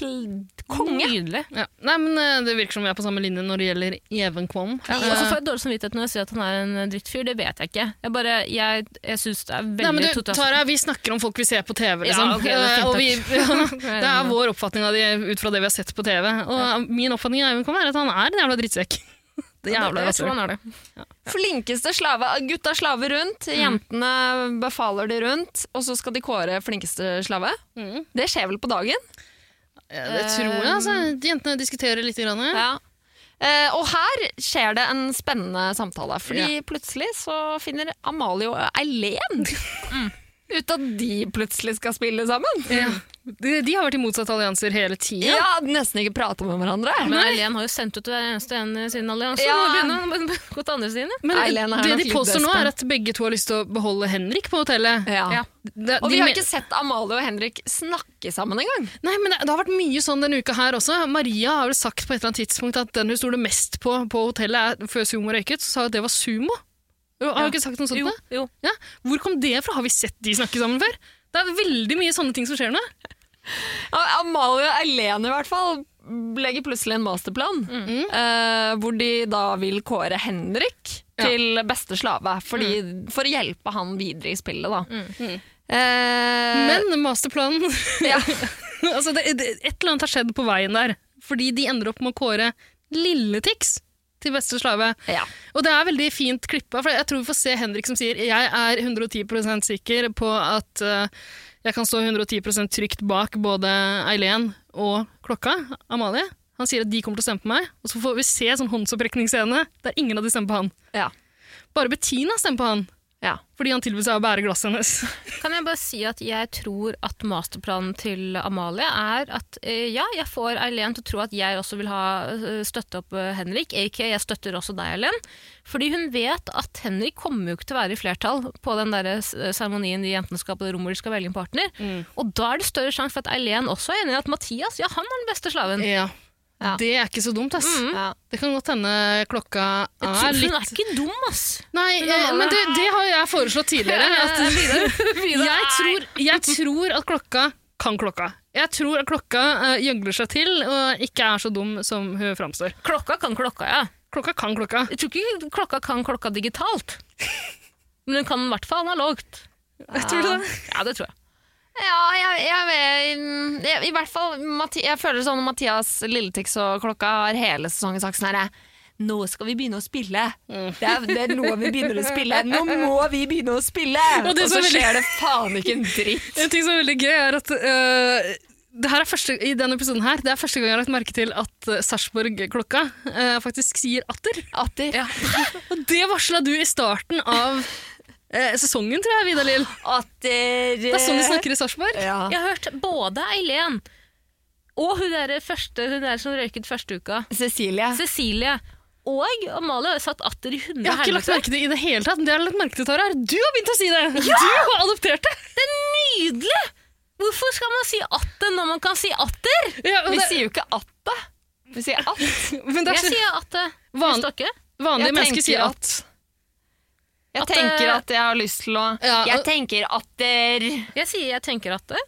konge. Nydelig. Ja. Nei, men eh, Det virker som vi er på samme linje når det gjelder Even Kvam. Ja, og så får jeg dårlig samvittighet når jeg sier at han er en drittfyr. Det vet jeg ikke. Jeg bare, jeg, jeg synes det er Nei, men veldig du, totalt- Tara, Vi snakker om folk vi ser på TV. Ja, okay, det er Eh, og vi, [laughs] ja, [laughs] det er vår oppfatning av de ut fra det vi har sett på TV. Og Min oppfatning av Even Kvam er at han er en jævla drittsekk. Det Ja, jævla han er. Flinkeste slave. Gutta slaver rundt, jentene befaler de rundt, og så skal de kåre flinkeste slave. Mm. Det skjer vel på dagen? Ja, det tror jeg. altså. Jentene diskuterer litt. Grann. Ja. Eh, og her skjer det en spennende samtale, fordi plutselig så finner Amalie og Eileen [laughs] Ut at de plutselig skal spille sammen. Ja. De, de har vært i motsatte allianser hele tida. Ja, nesten ikke prate med hverandre. Men Eileen har jo sendt ut hver eneste en i sin allianse. Ja. Begynne gå til andre siden. ja. Men Eileen er det nok de påstår nå, er at begge to har lyst til å beholde Henrik på hotellet. Ja. Ja. De, Og vi har ikke sett Amalie og Henrik snakke sammen engang. Nei, men det, det har vært mye sånn denne uka her også. Maria har vel sagt på et eller annet tidspunkt at den hun stoler mest på på hotellet er, før sumo røyket, så sa hun at det var sumo. Jo, Har ja. ikke sagt noe sånt? Jo, jo. Ja. Hvor kom det fra? Har vi sett de snakke sammen før? Det er veldig mye sånne ting som skjer nå. Amalie og Eileen i hvert fall legger plutselig en masterplan. eh, hvor de da vil kåre Henrik Ja. til beste slave. Fordi, For å hjelpe han videre i spillet, da. Mm. Uh, Men masterplanen [laughs] ja. altså det, det, Et eller annet har skjedd på veien der. Fordi de ender opp med å kåre Lille-Tix til beste slave. ja. Og det er veldig fint klippa, for jeg tror vi får se Henrik som sier jeg er 110% sikker på at eh, jeg kan stå 110% trygt bak både Eileen og klokka, Amalie. Han sier at de kommer til å stemme på meg, og så får vi se sånn håndsopprekningsscene der ingen av de stemmer på han. Ja. Bare Bettina stemmer på han, ja. fordi han tilbyr seg å bære glasset hennes. [laughs] Kan jeg bare si at jeg tror at masterplanen til Amalie er at eh, ja, jeg får Eileen til å tro at jeg også vil ha eh, støtte opp eh, Henrik, aka jeg støtter også deg, Eileen. Fordi hun vet at Henrik kommer jo ikke til å være i flertall på den der seremonien de jentene skal på det rommet hvor de skal velge en partner. Og da er det større sjanse for at Eileen også er enig i at Mathias ja, han er den beste slaven. Ja. Ja. Det er ikke så dumt, ass. Ja. Det kan godt hende klokka er tror- Hun er ikke dum, ass! Nei, eh, men det, det har jeg foreslått tidligere. At [laughs] jeg, tror, jeg tror at klokka kan klokka. Jeg tror at klokka uh, gjøgler seg til og ikke er så dum som hun framstår. Klokka kan klokka, ja. Klokka kan klokka. Jeg tror ikke klokka kan klokka digitalt. Men hun kan i hvert fall analogt. Jeg tror det. Ja, det tror jeg. Ja, jeg, jeg, jeg, I hvert fall Jeg føler sånn at Mathias Lilletix og Klokka har hele sesongen sagt sånn herre Nå skal vi begynne å spille. Det, er, det er nå vi begynner å spille. Nå må vi begynne å spille! Og Og, så veldig- skjer det faen ikke en dritt. [laughs] En ting som er veldig gøy, er at uh, det her er første, i denne episoden her, det er første gang jeg har lagt merke til at uh, Sarpsborg-klokka uh, faktisk sier atter. Atter. [laughs] Og det varsla du i starten av øh, sesongen, tror jeg, Vidar Lill. Atter Det er sånn de snakker i Sarpsborg. Ja. Jeg har hørt både Eileen og hun der, første, hun der som røyket første uka, Cecilie. Cecilie, og Amalie har satt atter i hundre Jeg har ikke lagt merke til det i det hele tatt. men Det jeg har lagt merke til, Tara, er at du har begynt å si det! Du har adoptert det! Det er Nydelig! Hvorfor skal man si atter når man kan si atter? Ja, det... Vi sier jo ikke atte. Vi sier at. [laughs] men det er Jeg sier atte. Van- Van... Vanlige mennesker sier at- at. Jeg At, tenker eh, at jeg har lyst til å Ja, Jeg tenker atter. Jeg sier jeg tenker atter.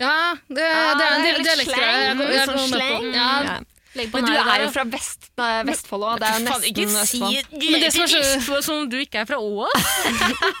Ja, det, ah, det er en del litt dialektgreier. Sånn Men du er jo fra vest, nei, Vestfold òg. Det er jo ikke nesten si Østfold. Men det som er så- som du ikke er fra Ås.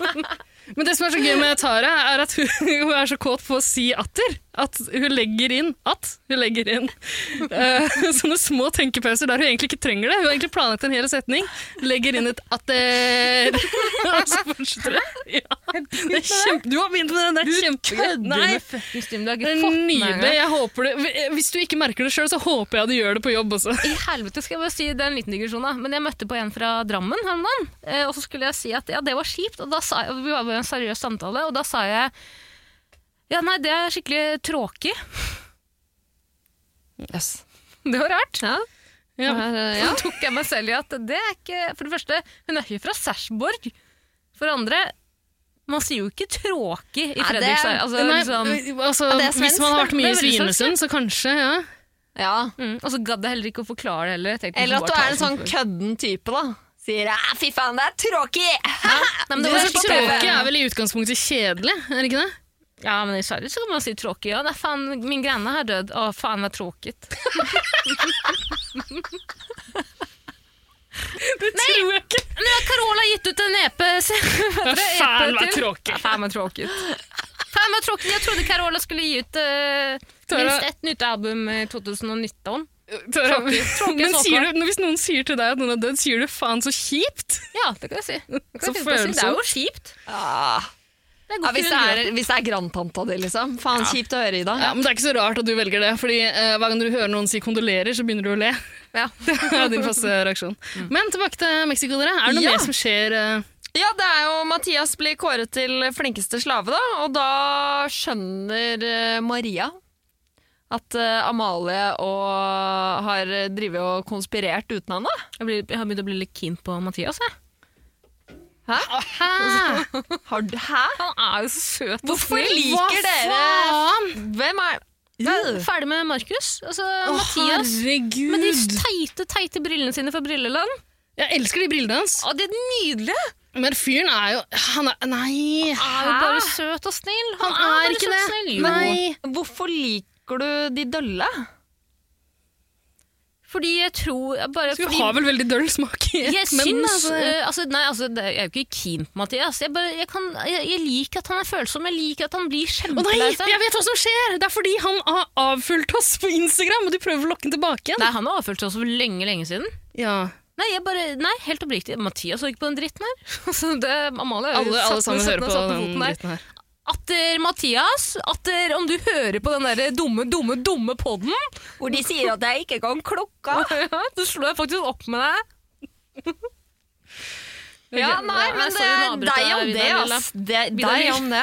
[laughs] Men det som er så gøy med Tara, er at hun, hun er så kåt på å si atter. At hun legger inn at hun legger inn uh, [laughs] sånne små tenkepauser der hun egentlig ikke trenger det. Hun har egentlig planlagt en hel setning, legger inn et atter, [laughs] og så fortsetter det. Ja. det kjempe, du har begynt med den. det er kjempegøy. Nei, det er nydelig. Jeg håper det. Hvis du ikke merker det sjøl, så håper jeg du gjør det på jobb også. I helvete skal jeg bare si, det er en liten digresjon da, men jeg møtte på en fra Drammen her om dagen, eh, og så skulle jeg si at ja, det var kjipt, og da sa jeg, vi var ved en seriøs samtale, og da sa jeg, ja nei, det er skikkelig tråkig. Yes. Det var rart. Ja. Ja. Så [laughs] tok jeg meg selv i at det er ikke, for det første, hun er ikke fra Sersborg. For det andre, man sier jo ikke tråkig i Fredrikstad. Altså, liksom, altså, Ja, hvis man har vært mye i Svinesund, så kanskje, ja. ja. mm, og så gadd jeg heller ikke å forklare det heller. Eller at du er en sånn kødden type, da. Sier «Æ, 'fy faen, det er tråkig'! Nei, men det Det er Tråkig er vel i utgangspunktet kjedelig, er det ikke det? Ja, men i Sverige så kan man si tråkig. Ja, nei, fan, min granne har død. Å, faen, vad tråkigt. Det tror jeg ikke. Nu har Carola gitt ut en EP. du, EP Fan, vad tråkigt. Ja, fan vad tråkigt. Fan vad tråkigt. Jag trodde Carola skulle gi ut eh, minst ett nytt album i 2019. Tara, Tråkig. [laughs] Tråkig Men sier du, hvis noen sier til deg at noen er død, sier du faen så kjipt? Ja, det kan jeg si. Det, kan Så jeg si. det er jo kjipt. Ah. Det Ja, hvis, det er, hvis det er grandtanta di, liksom. Faen, kjipt å høre, Ida. Ja, men Det er ikke så rart at du velger det, fordi eh, hver gang du hører noen si kondolerer, så begynner du å le. Ja. [laughs] Det er din faste reaksjon. Men tilbake til Mexico, dere. Er det noe Ja. mer som skjer eh, Ja, det er jo Mathias blir kåret til flinkeste slave, da, og da skjønner eh, Maria at uh, Amalie og har drevet og konspirert uten henne. Jeg, blir, jeg har begynt å bli litt keen på Mathias. Jeg. Hæ? Har du, hæ? Han er jo så søt og Hvorfor snill. liker dere Hvem er er ferdig med Markus. Altså, Mathias. herregud. Med de teite, teite brillene sine fra Brilleland. Jeg elsker de brillene hans. Å, de er nydelige! Men fyren er jo Han er Nei. Han er jo bare søt og snill. Han han er ikke det. Nei. Hvorfor liker du de dølle? Fordi jeg tror bare, Du fordi, har vel veldig døll smak i Jeg men, syns altså, eh, altså, Nei, altså, jeg er jo ikke keen på Mathias. Jeg, bare, jeg, kan, jeg, jeg liker at han er følsom. Jeg liker at han blir kjempelei seg. jeg vet hva som skjer! Det er fordi han har avfulgt oss på Instagram, og du prøver å lokke han tilbake igjen. Nei, han har avfølt oss for lenge, lenge siden. Ja. Nei, bare, nei, helt oppriktig. Mathias så ikke på den dritten her. [laughs] Altså, det, Amalie Alle, alle sammen satt- hører på den dritten her. Atter Mathias, atter om du hører på den der dumme, dumme, dumme podden Hvor de sier at jeg ikke kan klokka. [laughs] ja, Så slår jeg faktisk opp med deg. [laughs] Ja, nei, men det er deg om det, ass. Det er deg om det.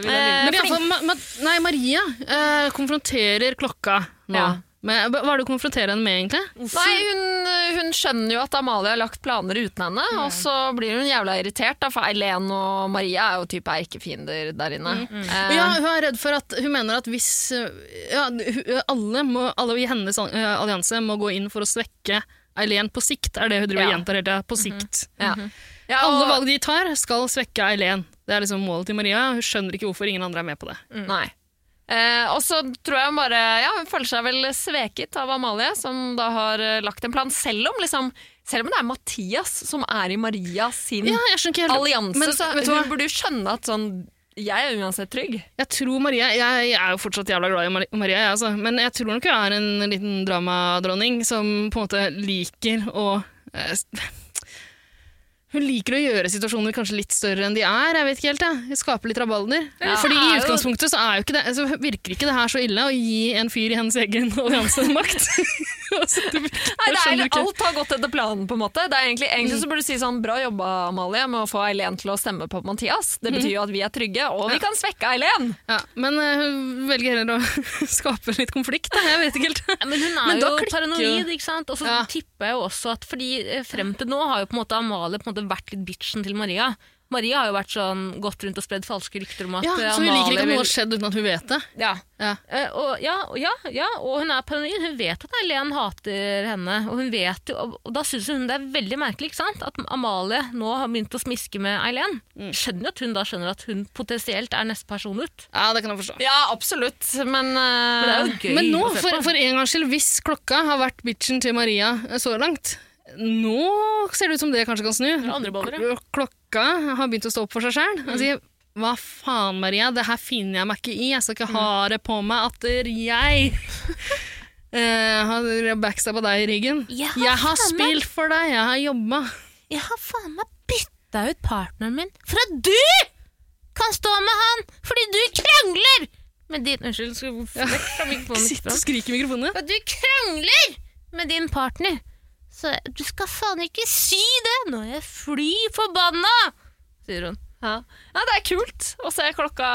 Eh, Men i ma ma nei, Maria eh, konfronterer klokka nå. Ja. Men, hva er det du konfronterer henne med, egentlig? Nei, hun, hun skjønner jo at Amalie har lagt planer uten henne, og så blir hun jævla irritert, da, for Eileen og Maria er jo type erkefiender der inne. Eh, Ja, hun er redd for at Hun mener at hvis ja, alle, må, alle i hennes eh, allianse må gå inn for å svekke Eileen på sikt, er det hun driver og Ja. gjentar hele tida. På sikt. ja. Ja, Alle valg de tar, skal svekke Eileen. Det er liksom målet til Maria. Hun skjønner ikke hvorfor ingen andre er med på det. Nei. Eh, og så tror jeg hun bare Ja, hun føler seg vel sveket av Amalie, som da har eh, lagt en plan, selv om liksom Selv om det er Mathias som er i Maria sin Ja, jeg allianse, Men så du hun burde jo skjønne at sånn Jeg er uansett trygg. Jeg tror Maria Jeg er jo fortsatt jævla glad i Mar- Maria, jeg, altså. men jeg tror nok hun er en liten dramadronning som på en måte liker å eh, Hun liker å gjøre situasjoner kanskje litt større enn de er. jeg vet ikke helt, jeg. Skape litt rabalder. Ja, Fordi i utgangspunktet så, ikke det, så virker ikke det her så ille å gi en fyr i hennes egen [laughs] allianse makt. [laughs] altså, det Nei, det er, alt har gått etter planen, på en måte. Det er egentlig, egentlig så burde du si sånn Bra jobba, Amalie, med å få Eileen til å stemme på Mathias. Det betyr jo at vi er trygge, og vi kan svekke Eileen. Ja, men eh, hun velger heller å [laughs] skape litt konflikt, da. Jeg vet ikke helt. Men hun er Men jo paranoid, ikke sant? Og så Ja. tipper jeg jo også at fordi eh, frem til nå har jo på en måte Amalie på en måte vært litt bitchen til Maria. Maria har jo vært sånn, gått rundt og spredd falske rykter om at Ja, eh, så hun liker ikke at noe har skjedd uten at hun vet det. Ja. Ja. Uh, og, ja, og ja, ja, og hun er paranoid. Hun vet at Eileen hater henne. Og hun vet jo, og, og da syns hun det er veldig merkelig ikke sant? at Amalie nå har begynt å smiske med Eileen. Skjønner jo at hun da skjønner at hun potensielt er neste person ut. Ja, det kan jeg forstå. Ja, absolutt, men, uh, Men det er jo gøy Men nå, å se for, på. for en gangs skyld, hvis klokka har vært bitchen til Maria så langt, nå ser det ut som det kanskje kan snu. andre boller, ja. Klokka har begynt å stå opp for seg sjøl. Sier hva faen, Maria, det her finner jeg meg ikke i. Jeg skal ikke ha det på meg at jeg [laughs] eh, har backstabba deg i ryggen. Jeg har Jeg har spilt for deg, jeg har jobba. Jeg har faen meg bytta ut partneren min for at du kan stå med han fordi du krangler med din Unnskyld, skal jeg vekk fra mikrofonen. [laughs] Sitt og skrik i mikrofonen. Ja. at du krangler med din partner. Så du skal faen ikke si det! Nå er jeg fly forbanna! Sier hun. ja. ja, det er kult å se klokka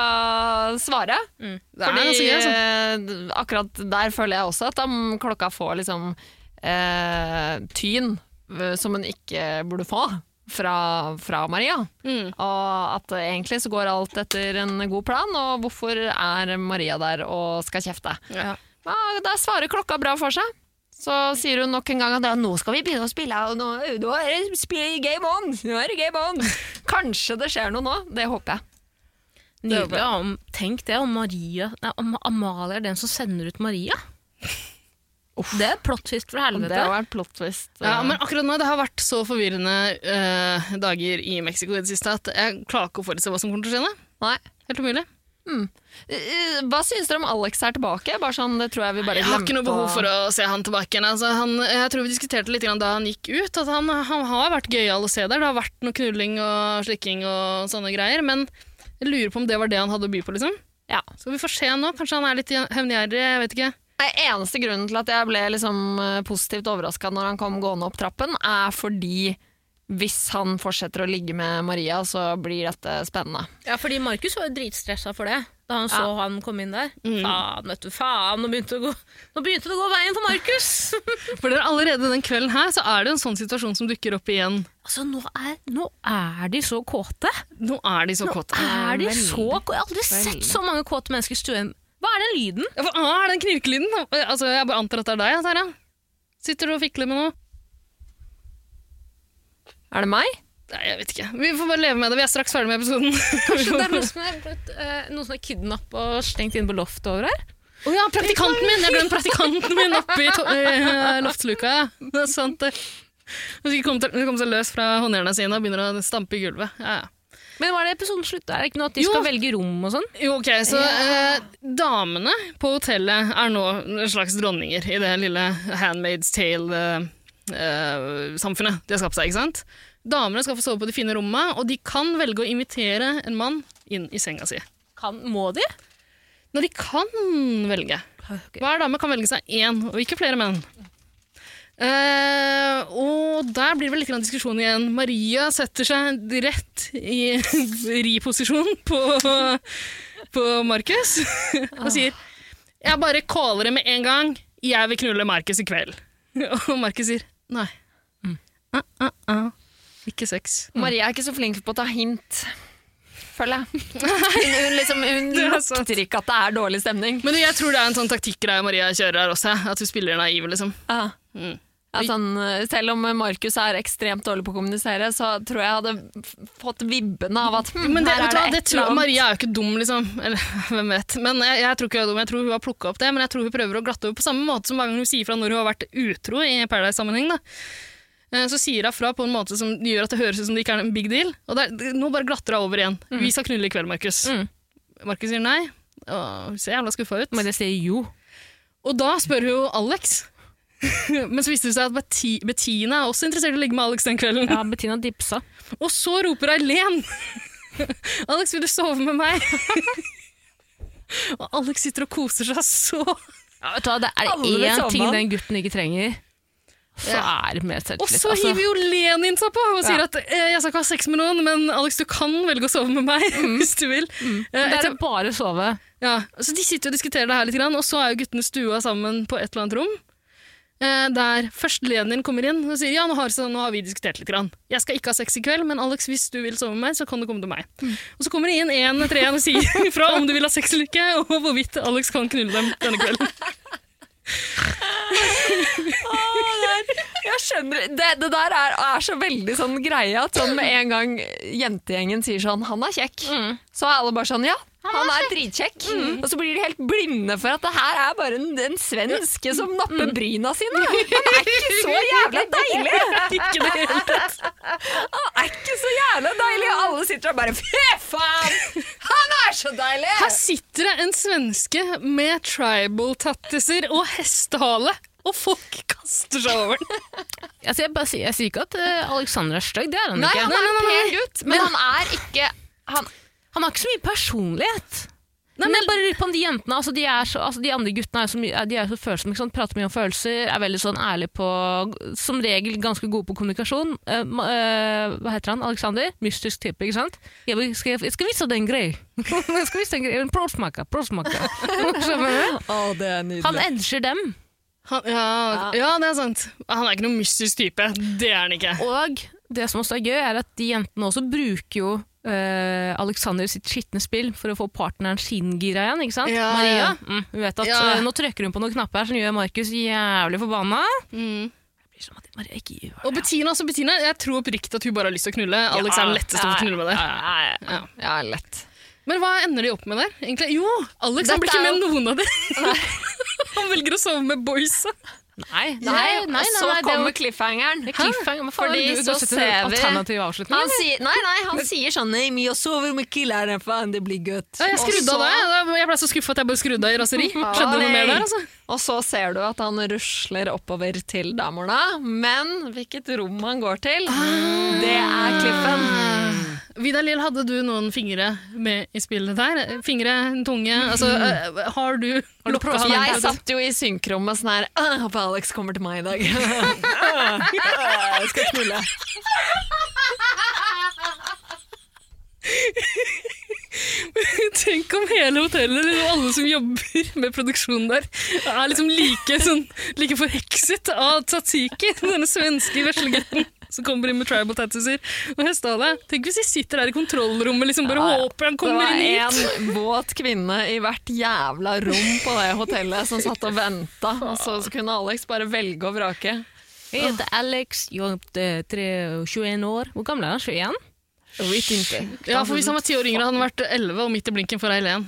svare. Er Fordi gøy, altså. eh, akkurat der føler jeg også at klokka får liksom eh, tyn eh, som hun ikke burde få fra, fra Maria. Mm. Og at egentlig så går alt etter en god plan, og hvorfor er Maria der og skal kjefte? Ja. Ja, der svarer klokka bra for seg. Så sier hun nok en gang at ja, nå skal vi begynne å spille, og nå, nå er det spill game on! Nå er det game on! Kanskje det skjer noe nå, det håper jeg. Nydelig. Om, tenk det om Maria nei, om Amalie er den som sender ut Maria. Det er plot twist fra helvete. Det har vært plot twist. Ja, men akkurat nå, det har vært så forvirrende uh, dager i Mexico i det siste at jeg klarer ikke å forutse hva som kommer til å skje. Nei. Helt umulig. Eh, Hva syns dere om Alex er tilbake? Bare sånn, det tror jeg vi bare Jeg har ikke noe behov for å se han tilbake igjen. Altså, han, jeg tror vi diskuterte litt da han gikk ut, at han, han har vært gøyal å se der. Det har vært noe knulling og slikking og sånne greier, men jeg lurer på om det var det han hadde å by på, liksom. Ja. Så vi får se nå. Kanskje han er litt hevngjerrig, jeg vet ikke. Nei, Eneste grunnen til at jeg ble liksom eh, positivt overraska når han kom gående opp trappen, er fordi hvis han fortsetter å ligge med Maria, så blir dette spennende. Ja, fordi Markus var jo dritstressa for det da han så Ja. han komme inn der. Faen, vet du, faen, nå begynte, det å gå, nå begynte det å gå veien for Markus! [laughs] For dere, allerede den kvelden her så er det en sånn situasjon som dukker opp igjen. altså, nå er, nå er de så kåte. Nå er de så Nå kåte. er de så. Jeg har aldri sett så mange kåte mennesker i stuen. Hva er den lyden? Ja, Hva er den knirkelyden? Altså, jeg bare antar at det er deg, Tara. Sitter du og fikler med noe? Er det meg? Nei, jeg vet ikke. Vi får bare leve med det. Vi er straks ferdig med episoden. Kanskje det er noen [laughs] som er, eh, noen som er kidnappa og stengt inne på loftet over her? Å ja, praktikanten min! Jeg glemte praktikanten min oppi to eh, loftsluka. Ja. Det er sant, det. Hun kommer kom seg løs fra håndjernene sine og begynner å stampe i gulvet. Ja, ja. Men hva er det episoden slutta? Er det ikke noe at de Jo. skal velge rom og sånn? Jo, ok, så eh, damene på hotellet er nå en slags dronninger i det lille Handmaid's Tale-samfunnet de har skapt seg, ikke sant? Damene skal få sove på de fine rommene, og de kan velge å invitere en mann inn i senga si. Kan, må de? Når de kan velge. Hver dame kan velge seg én, og ikke flere menn. Uh, og der blir det vel litt grann diskusjon igjen. Maria setter seg rett i [laughs] riposisjon på, på Markus [laughs] og sier Jeg bare caller det med en gang. Jeg vil knulle Markus i kveld. [laughs] Og Markus sier nei. Ah, ah, ah. Ikke sex. Maria er ikke så flink på å ta hint, føler jeg. [laughs] Hun, hun, liksom, hun er lukter ikke at det er dårlig stemning. Men jeg tror det er en sånn taktikkgreie Maria kjører her også. At hun spiller naiv, liksom. Ja. Mm. Sånn, selv om Markus er ekstremt dårlig på å kommunisere, så tror jeg jeg hadde fått vibbene av at hm, Men det, her er det det et eller annet. Maria er jo ikke dum, liksom. Eller [laughs] hvem vet. Men jeg, jeg tror ikke hun er dum. Jeg tror hun har plukka opp det, men jeg tror hun prøver å glatte over på samme måte som hver gang hun sier fra når hun har vært utro i Paradise-sammenheng. Eh, Så sier hun fra på en måte som gjør at det høres ut som det ikke er en big deal. Og det, er- nå bare glatter hun over igjen. Vi skal knulle i kveld, Markus. Mm. Markus sier nei. Å, hun ser jævla skuffa ut. Men jeg sier jo. Og da spør hun jo Alex. [laughs] Men så viste det seg at Bettina er også interessert i å ligge med Alex den kvelden. Ja, Bettina dipsa. [laughs] Og så roper Eileen [laughs] Alex, vil du sove med meg? og Alex sitter og koser seg så. Ja, vet du hva, det er Alle én ting den gutten ikke trenger, så er det mer Og så så hiver jo Lenin seg på og sier Ja. at eh, jeg skal ikke ha sex med noen, men Alex, du kan velge å sove med meg hvis du vil. Eh, det er bare å sove. ja, så De sitter og diskuterer det her litt, og så er jo guttene stua sammen på et eller annet rom. Eh, der førstelederen din kommer inn og sier ja, nå har, så, nå har vi diskutert litt. Grann. Jeg skal ikke ha sex i kveld, men Alex, hvis du vil sove med meg, så kan du komme til meg. Og så kommer det inn en etter en og sier [laughs] ifra om du vil ha sex eller ikke, og hvorvidt Alex kan knulle dem denne kvelden. [laughs] Jeg skjønner, det, det der er, er så veldig sånn greie at sånn med en gang jentegjengen sier sånn 'han er kjekk', så er alle bare sånn 'ja, han er dritkjekk'. Og så blir de helt blinde for at det her er bare en, en svenske som napper bryna sine. Han er ikke så jævla deilig! [laughs] Ikke det hele tatt. Han er ikke så jævla deilig! Og alle sitter og bare 'fy faen, han er så deilig'! Her sitter det en svenske med tribal-tattiser og hestehale, og folk kaster seg over den. [laughs] Altså, jeg, sier, jeg sier ikke at uh, Alexander er stygg, det er han Nei, ikke. han er en nei. gutt, men han er ikke han, Han har ikke så mye personlighet. Nei, men jeg bare lurer på om de jentene, altså de, er så, altså de andre guttene er så, mye, de er så følsomme, ikke sant? prater mye om følelser, er veldig sånn ærlig på Som regel ganske gode på kommunikasjon. Uh, eh, hva heter han? Alexander? Mystisk type, ikke sant? Jeg, skal, jeg skal vise deg en grei. [laughs] jeg skal vise deg en grei. En prosmaker. prosmaker. oh. Det er nydelig. Han edger dem. Han, ja, ja, det er sant. Han er ikke noen mystisk type. Det er han ikke. Og det som også er gøy, er at de jentene også bruker jo eh, Alexander sitt skitne spill for å få partneren sin gira igjen. ikke sant? Ja, Maria ja. mm, hun vet at Ja. eh, nå trykker hun på noen knapper som gjør Markus jævlig forbanna. Mm. Maria ikke gjør Og Bettina, altså Bettina, jeg tror oppriktig at hun bare har lyst til å knulle. Alex er den letteste å knulle med der. Ja, ja, lett. Men hva ender de opp med der? egentlig? Jo, Alex han blir ikke med med noen av dem. [laughs] han velger å sove med boysa. Nei, nei, Nei, nei, så er kommer cliffhangeren. cliffhangeren. er Fordi så ser vi- Han sier, nei, nei, han sier sånn Nei, men sover med killeren, faen, det blir godt. Jeg skrudde av det. Jeg ble så skuffa at jeg bare skrudde av i raseri. [laughs] Skjedde noe mer der, altså? Og så ser du at han rusler oppover til damorna, men hvilket rom han går til, det er kliffen. Vidar Lill, hadde du noen fingre med i spillet der? Fingre, tunge? Altså, øh, har du lukka han Jeg inn? satt jo i synkrommet sånn her «Åh, Håper Alex kommer til meg i dag. Jeg skal knulle. Tenk om hele hotellet og alle som jobber med produksjonen der, er liksom like, sånn, like forhekset av tzatziki, denne svenske veslegutten som kommer inn med tribal tattooser og hestehale. Tenk hvis de sitter der i kontrollrommet liksom bare Ja, håper han kommer inn hit. Det var en våt kvinne i hvert jævla rom på det hotellet som satt og venta, og så, så kunne Alex bare velge og vrake. Jeg heter Alex, jeg er 21 år. Hvor gammel er han? 21? Jeg vet ikke. Ja, for Hvis han var ti år yngre, hadde han vært elleve og midt i blinken for Eileen.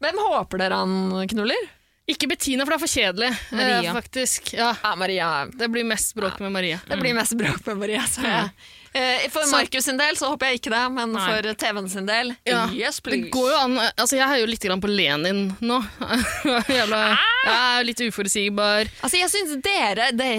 Hvem håper dere han knuller? Ikke Bettina, for det er for kjedelig. Maria. Eh, faktisk. Ja, Ja, Maria. det blir mest bråk med Maria. Det blir mest bråk med Maria. Så jeg. Eh, For Markus sin del så håper jeg ikke det, men Nei. for TV-en sin del Ja, yes, Det går jo an, altså Jeg heier jo litt grann på Lenin nå. [laughs] Jævla, jeg er litt uforutsigbar. Altså, jeg synes dere de,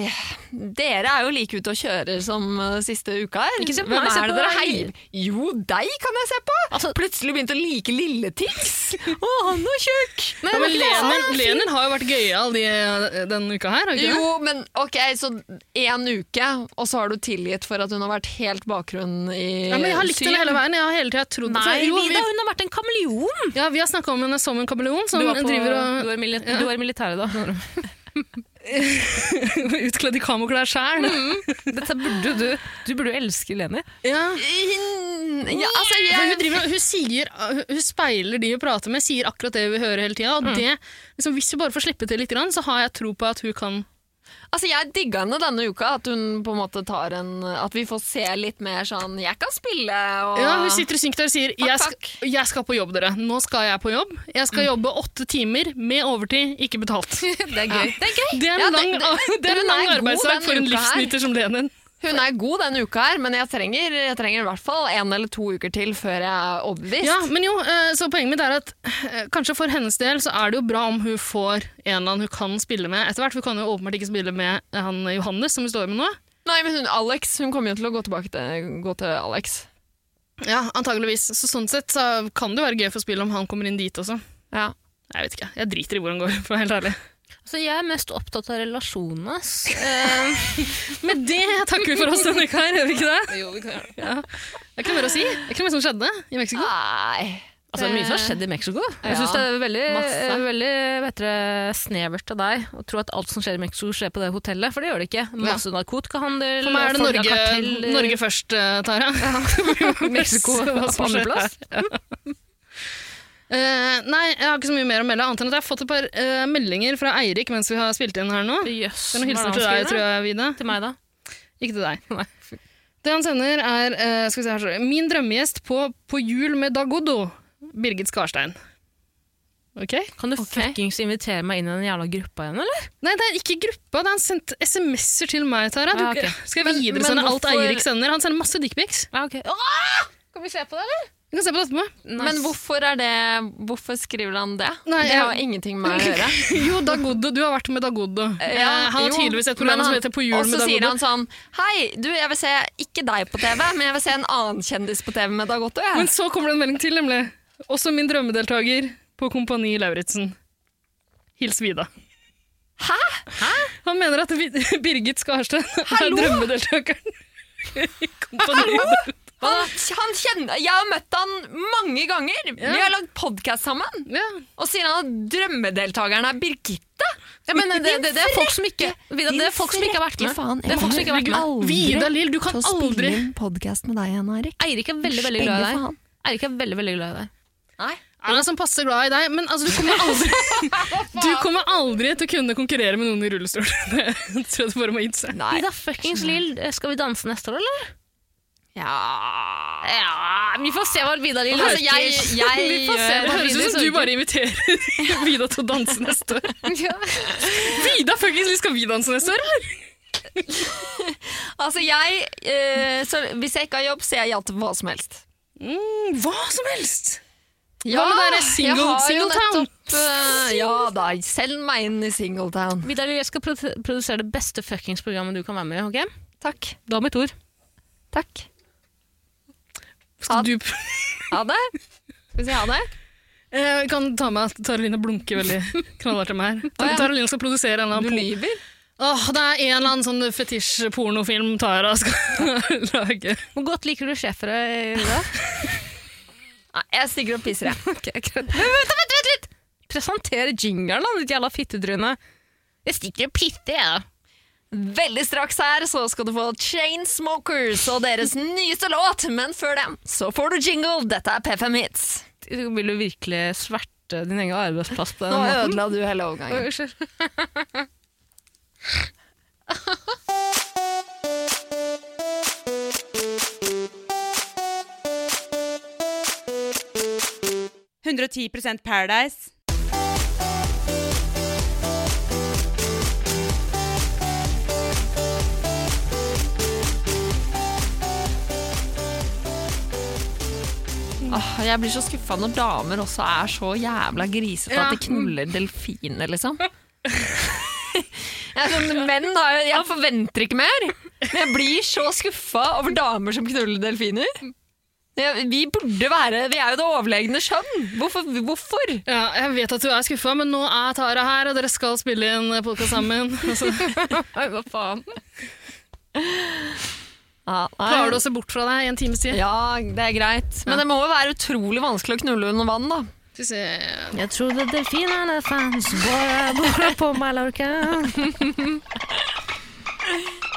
Dere er jo like ute og kjører som uh, siste uka her. Ikke se på Hvem er det dere heier? Jo, deg kan jeg se på! Altså- Plutselig begynte å like Lilletix. Å, han er tjukk! Ja, men Lenin, Lenin har jo vært gøyal de- denne uka her. har ikke? Jo, men ok, så én uke, og så har du tilgitt for at hun har vært helt bakgrunn i Ja, men jeg har likt henne hele veien. Jeg har hele tida trodd Nei, jo, Vida, vi, hun har vært en kameleon! ja, vi har snakka om henne som en kameleon som Du var, på, driver du og var, mili du var da. [laughs] utkledd i kamoklær sjæl. Dette burde du Du burde jo elske Leni. Ja. Ja, altså, jeg, Hun, driver, hun, sier, hun speiler de hun prater med, sier akkurat det vi vil høre hele tida. Og det, liksom, hvis vi bare får slippe til litt, så har jeg tro på at hun kan altså, jeg digga henne denne uka, at hun på en måte tar en At vi får se litt mer sånn Jeg kan spille, og Ja, Hun sitter og synker der og sier takk, jeg skal, 'Jeg skal på jobb, dere. Nå skal jeg på jobb. Jeg skal jobbe åtte timer med overtid, ikke betalt'. [laughs] Det er gøy. Det er gøy. Det er en Ja, det- lang, det- [laughs] det er en lang arbeidsdag for en livsnyter som Lenin. Hun er god denne uka her, men jeg trenger, jeg trenger i hvert fall en eller to uker til før jeg er overbevist. Ja, men jo, eh, så Poenget mitt er at eh, kanskje for hennes del så er det jo bra om hun får en eller annen hun kan spille med etter hvert. Hun kan jo åpenbart ikke spille med han Johannes som hun står med nå. Nei, men hun, Alex hun kommer jo til å gå tilbake til, gå til Alex. Ja, antageligvis. Så sånn sett så kan det jo være gøy for spillet om han kommer inn dit også. Ja. Jeg vet ikke. Jeg driter i hvor han går, for å være helt ærlig. Så jeg er mest opptatt av relasjonene. [laughs] Eh, Med det takker vi for oss denne uka her, gjør vi ikke det? jo, vi kan gjøre det. Ja. Det er ikke noe mer å si. Det er ikke noe mer som skjedde i Mexico. Nei. Altså, det er mye som har skjedd i Mexico. Jeg syns det er veldig, masse. eh, veldig dere, snevert av deg å tro at alt som skjer i Mexico, skjer på det hotellet, for det gjør det ikke. Masse narkotikahandel, For meg er det Norge. Norge først, Tara. Tara. [laughs] [laughs] Mexico Hva på andreplass. her. Eh, nei, jeg har ikke så mye mer å melde, annet enn at jeg har fått et par uh, meldinger fra Eirik mens vi har spilt inn her nå. Yes. Det er noen hilsener til deg, tror jeg, Vida. Til meg, da? Ikke til deg. [laughs] Nei. Det han sender, er uh, skal vi se her, Min drømmegjest på På jul med Dagodo. Birgit Skarstein. Ok? Kan du okay. fuckings invitere meg inn i den jævla gruppa igjen, eller? Nei, det er ikke gruppa. Det er han sendt SMS-er til meg, Tara. Du, Ja, okay. Skal jeg videresende alt Eirik sender? Han sender masse dickpics. Ja, okay. Åh! Kan vi se på det, eller? Vi kan se på det etterpå. Men hvorfor er det Hvorfor skriver han det? Nei, det jeg- har ingenting med meg å [laughs] gjøre. Jo, Dagodo. Du har vært med Dagodo. Ja, han har jo, tydeligvis et program program som heter På jul Og så sier han sånn Hei, du, jeg vil se ikke deg på TV, men jeg vil se en annen kjendis på TV med Dagodo. Ja. Men så kommer det en melding til, nemlig. Også min drømmedeltaker på Kompani Lauritzen. Hils Vida. Hæ? Han mener at [laughs] Birgit Skarstein er drømmedeltakeren. i Kompani Lauritzen. Han, han kjenner, jeg har møtt han mange ganger. Ja. Vi har lagd podkast sammen. Ja. Og sier han at drømmedeltakeren er Birgitte. Ja, men det, det, det er folk som ikke Vidar, det er folk som ikke har vært med. Faen, Det er folk som ikke har vært med. Vida Lill, du kan aldri inn podkast med deg igjen, Eirik. Eirik er veldig, veldig glad i deg. Eirik er veldig, veldig glad i deg. Nei. Han er som passer glad i deg, men altså, du kommer aldri [laughs] [laughs] Du kommer aldri til å kunne konkurrere med noen i rullestol. [laughs] Det tror jeg du bare må innse. Nei. Ida fuckings Lill, skal vi danse neste år, eller? Ja Ja, vi får se hva Vida Lill Altså, jeg, [laughs] jeg Vi får se Det hva høres ut som du bare inviterer [laughs] Vida til å danse neste år. [laughs] Vida, fuckings, skal vi danse neste år, eller? Altså, jeg eh, så Hvis jeg ikke har jobb, sier jeg ja til hva som helst. Mm, hva som helst! Ja, med det jeg single- har Singletown? nettopp, eh, ja da, send meg inn i Singletown. Vidar, jeg skal produ- produsere det beste fuckings programmet du kan være med i. ok? Takk. Du har mitt ord. Takk. Skal du [laughs] Ha det. Skal vi si ha det? Eh, Vi kan ta med at Taralina blunker veldig knallhardt til meg her. Taralina skal produsere en eller Du annen Du lyver. Åh, det er en eller annen sånn fetisj-pornofilm Tara skal [laughs] lage. Hvor godt liker du schæfere i dag? Nei, jeg stikker og pisser, jeg. [laughs] Okay, greit. Men Vent, vent, vent litt! Presentere jingeren, da, ditt jævla fittetryne. Jeg stikker og pisser, jeg. Veldig straks her så skal du få Chainsmokers og deres nyeste låt, men før det så får du jingle. Dette er P5 Hits. Vil du virkelig sverte din egen arbeidsplass på den Nå måten? ødela du hele overgangen. Unnskyld. 110% Paradise. Åh, jeg blir så skuffa når damer også er så jævla grisete Ja. at de knuller delfiner, liksom. Jeg, er sånn, menn har, jo- jeg forventer ikke mer, men jeg blir så skuffa over damer som knuller delfiner. Jeg, vi burde være Vi er jo det overlegne skjønn. Hvorfor? hvorfor? Ja, jeg vet at du er skuffa, men nå er Tara her, og dere skal spille inn podkast sammen. [laughs] Altså, hva faen? Ja, klarer du å se bort fra deg i en times tid? Ja, det er greit. Men det må jo være utrolig vanskelig å knulle under vann, da. Jeg trodde delfinene fantes bare, bare på Mallorca. [laughs]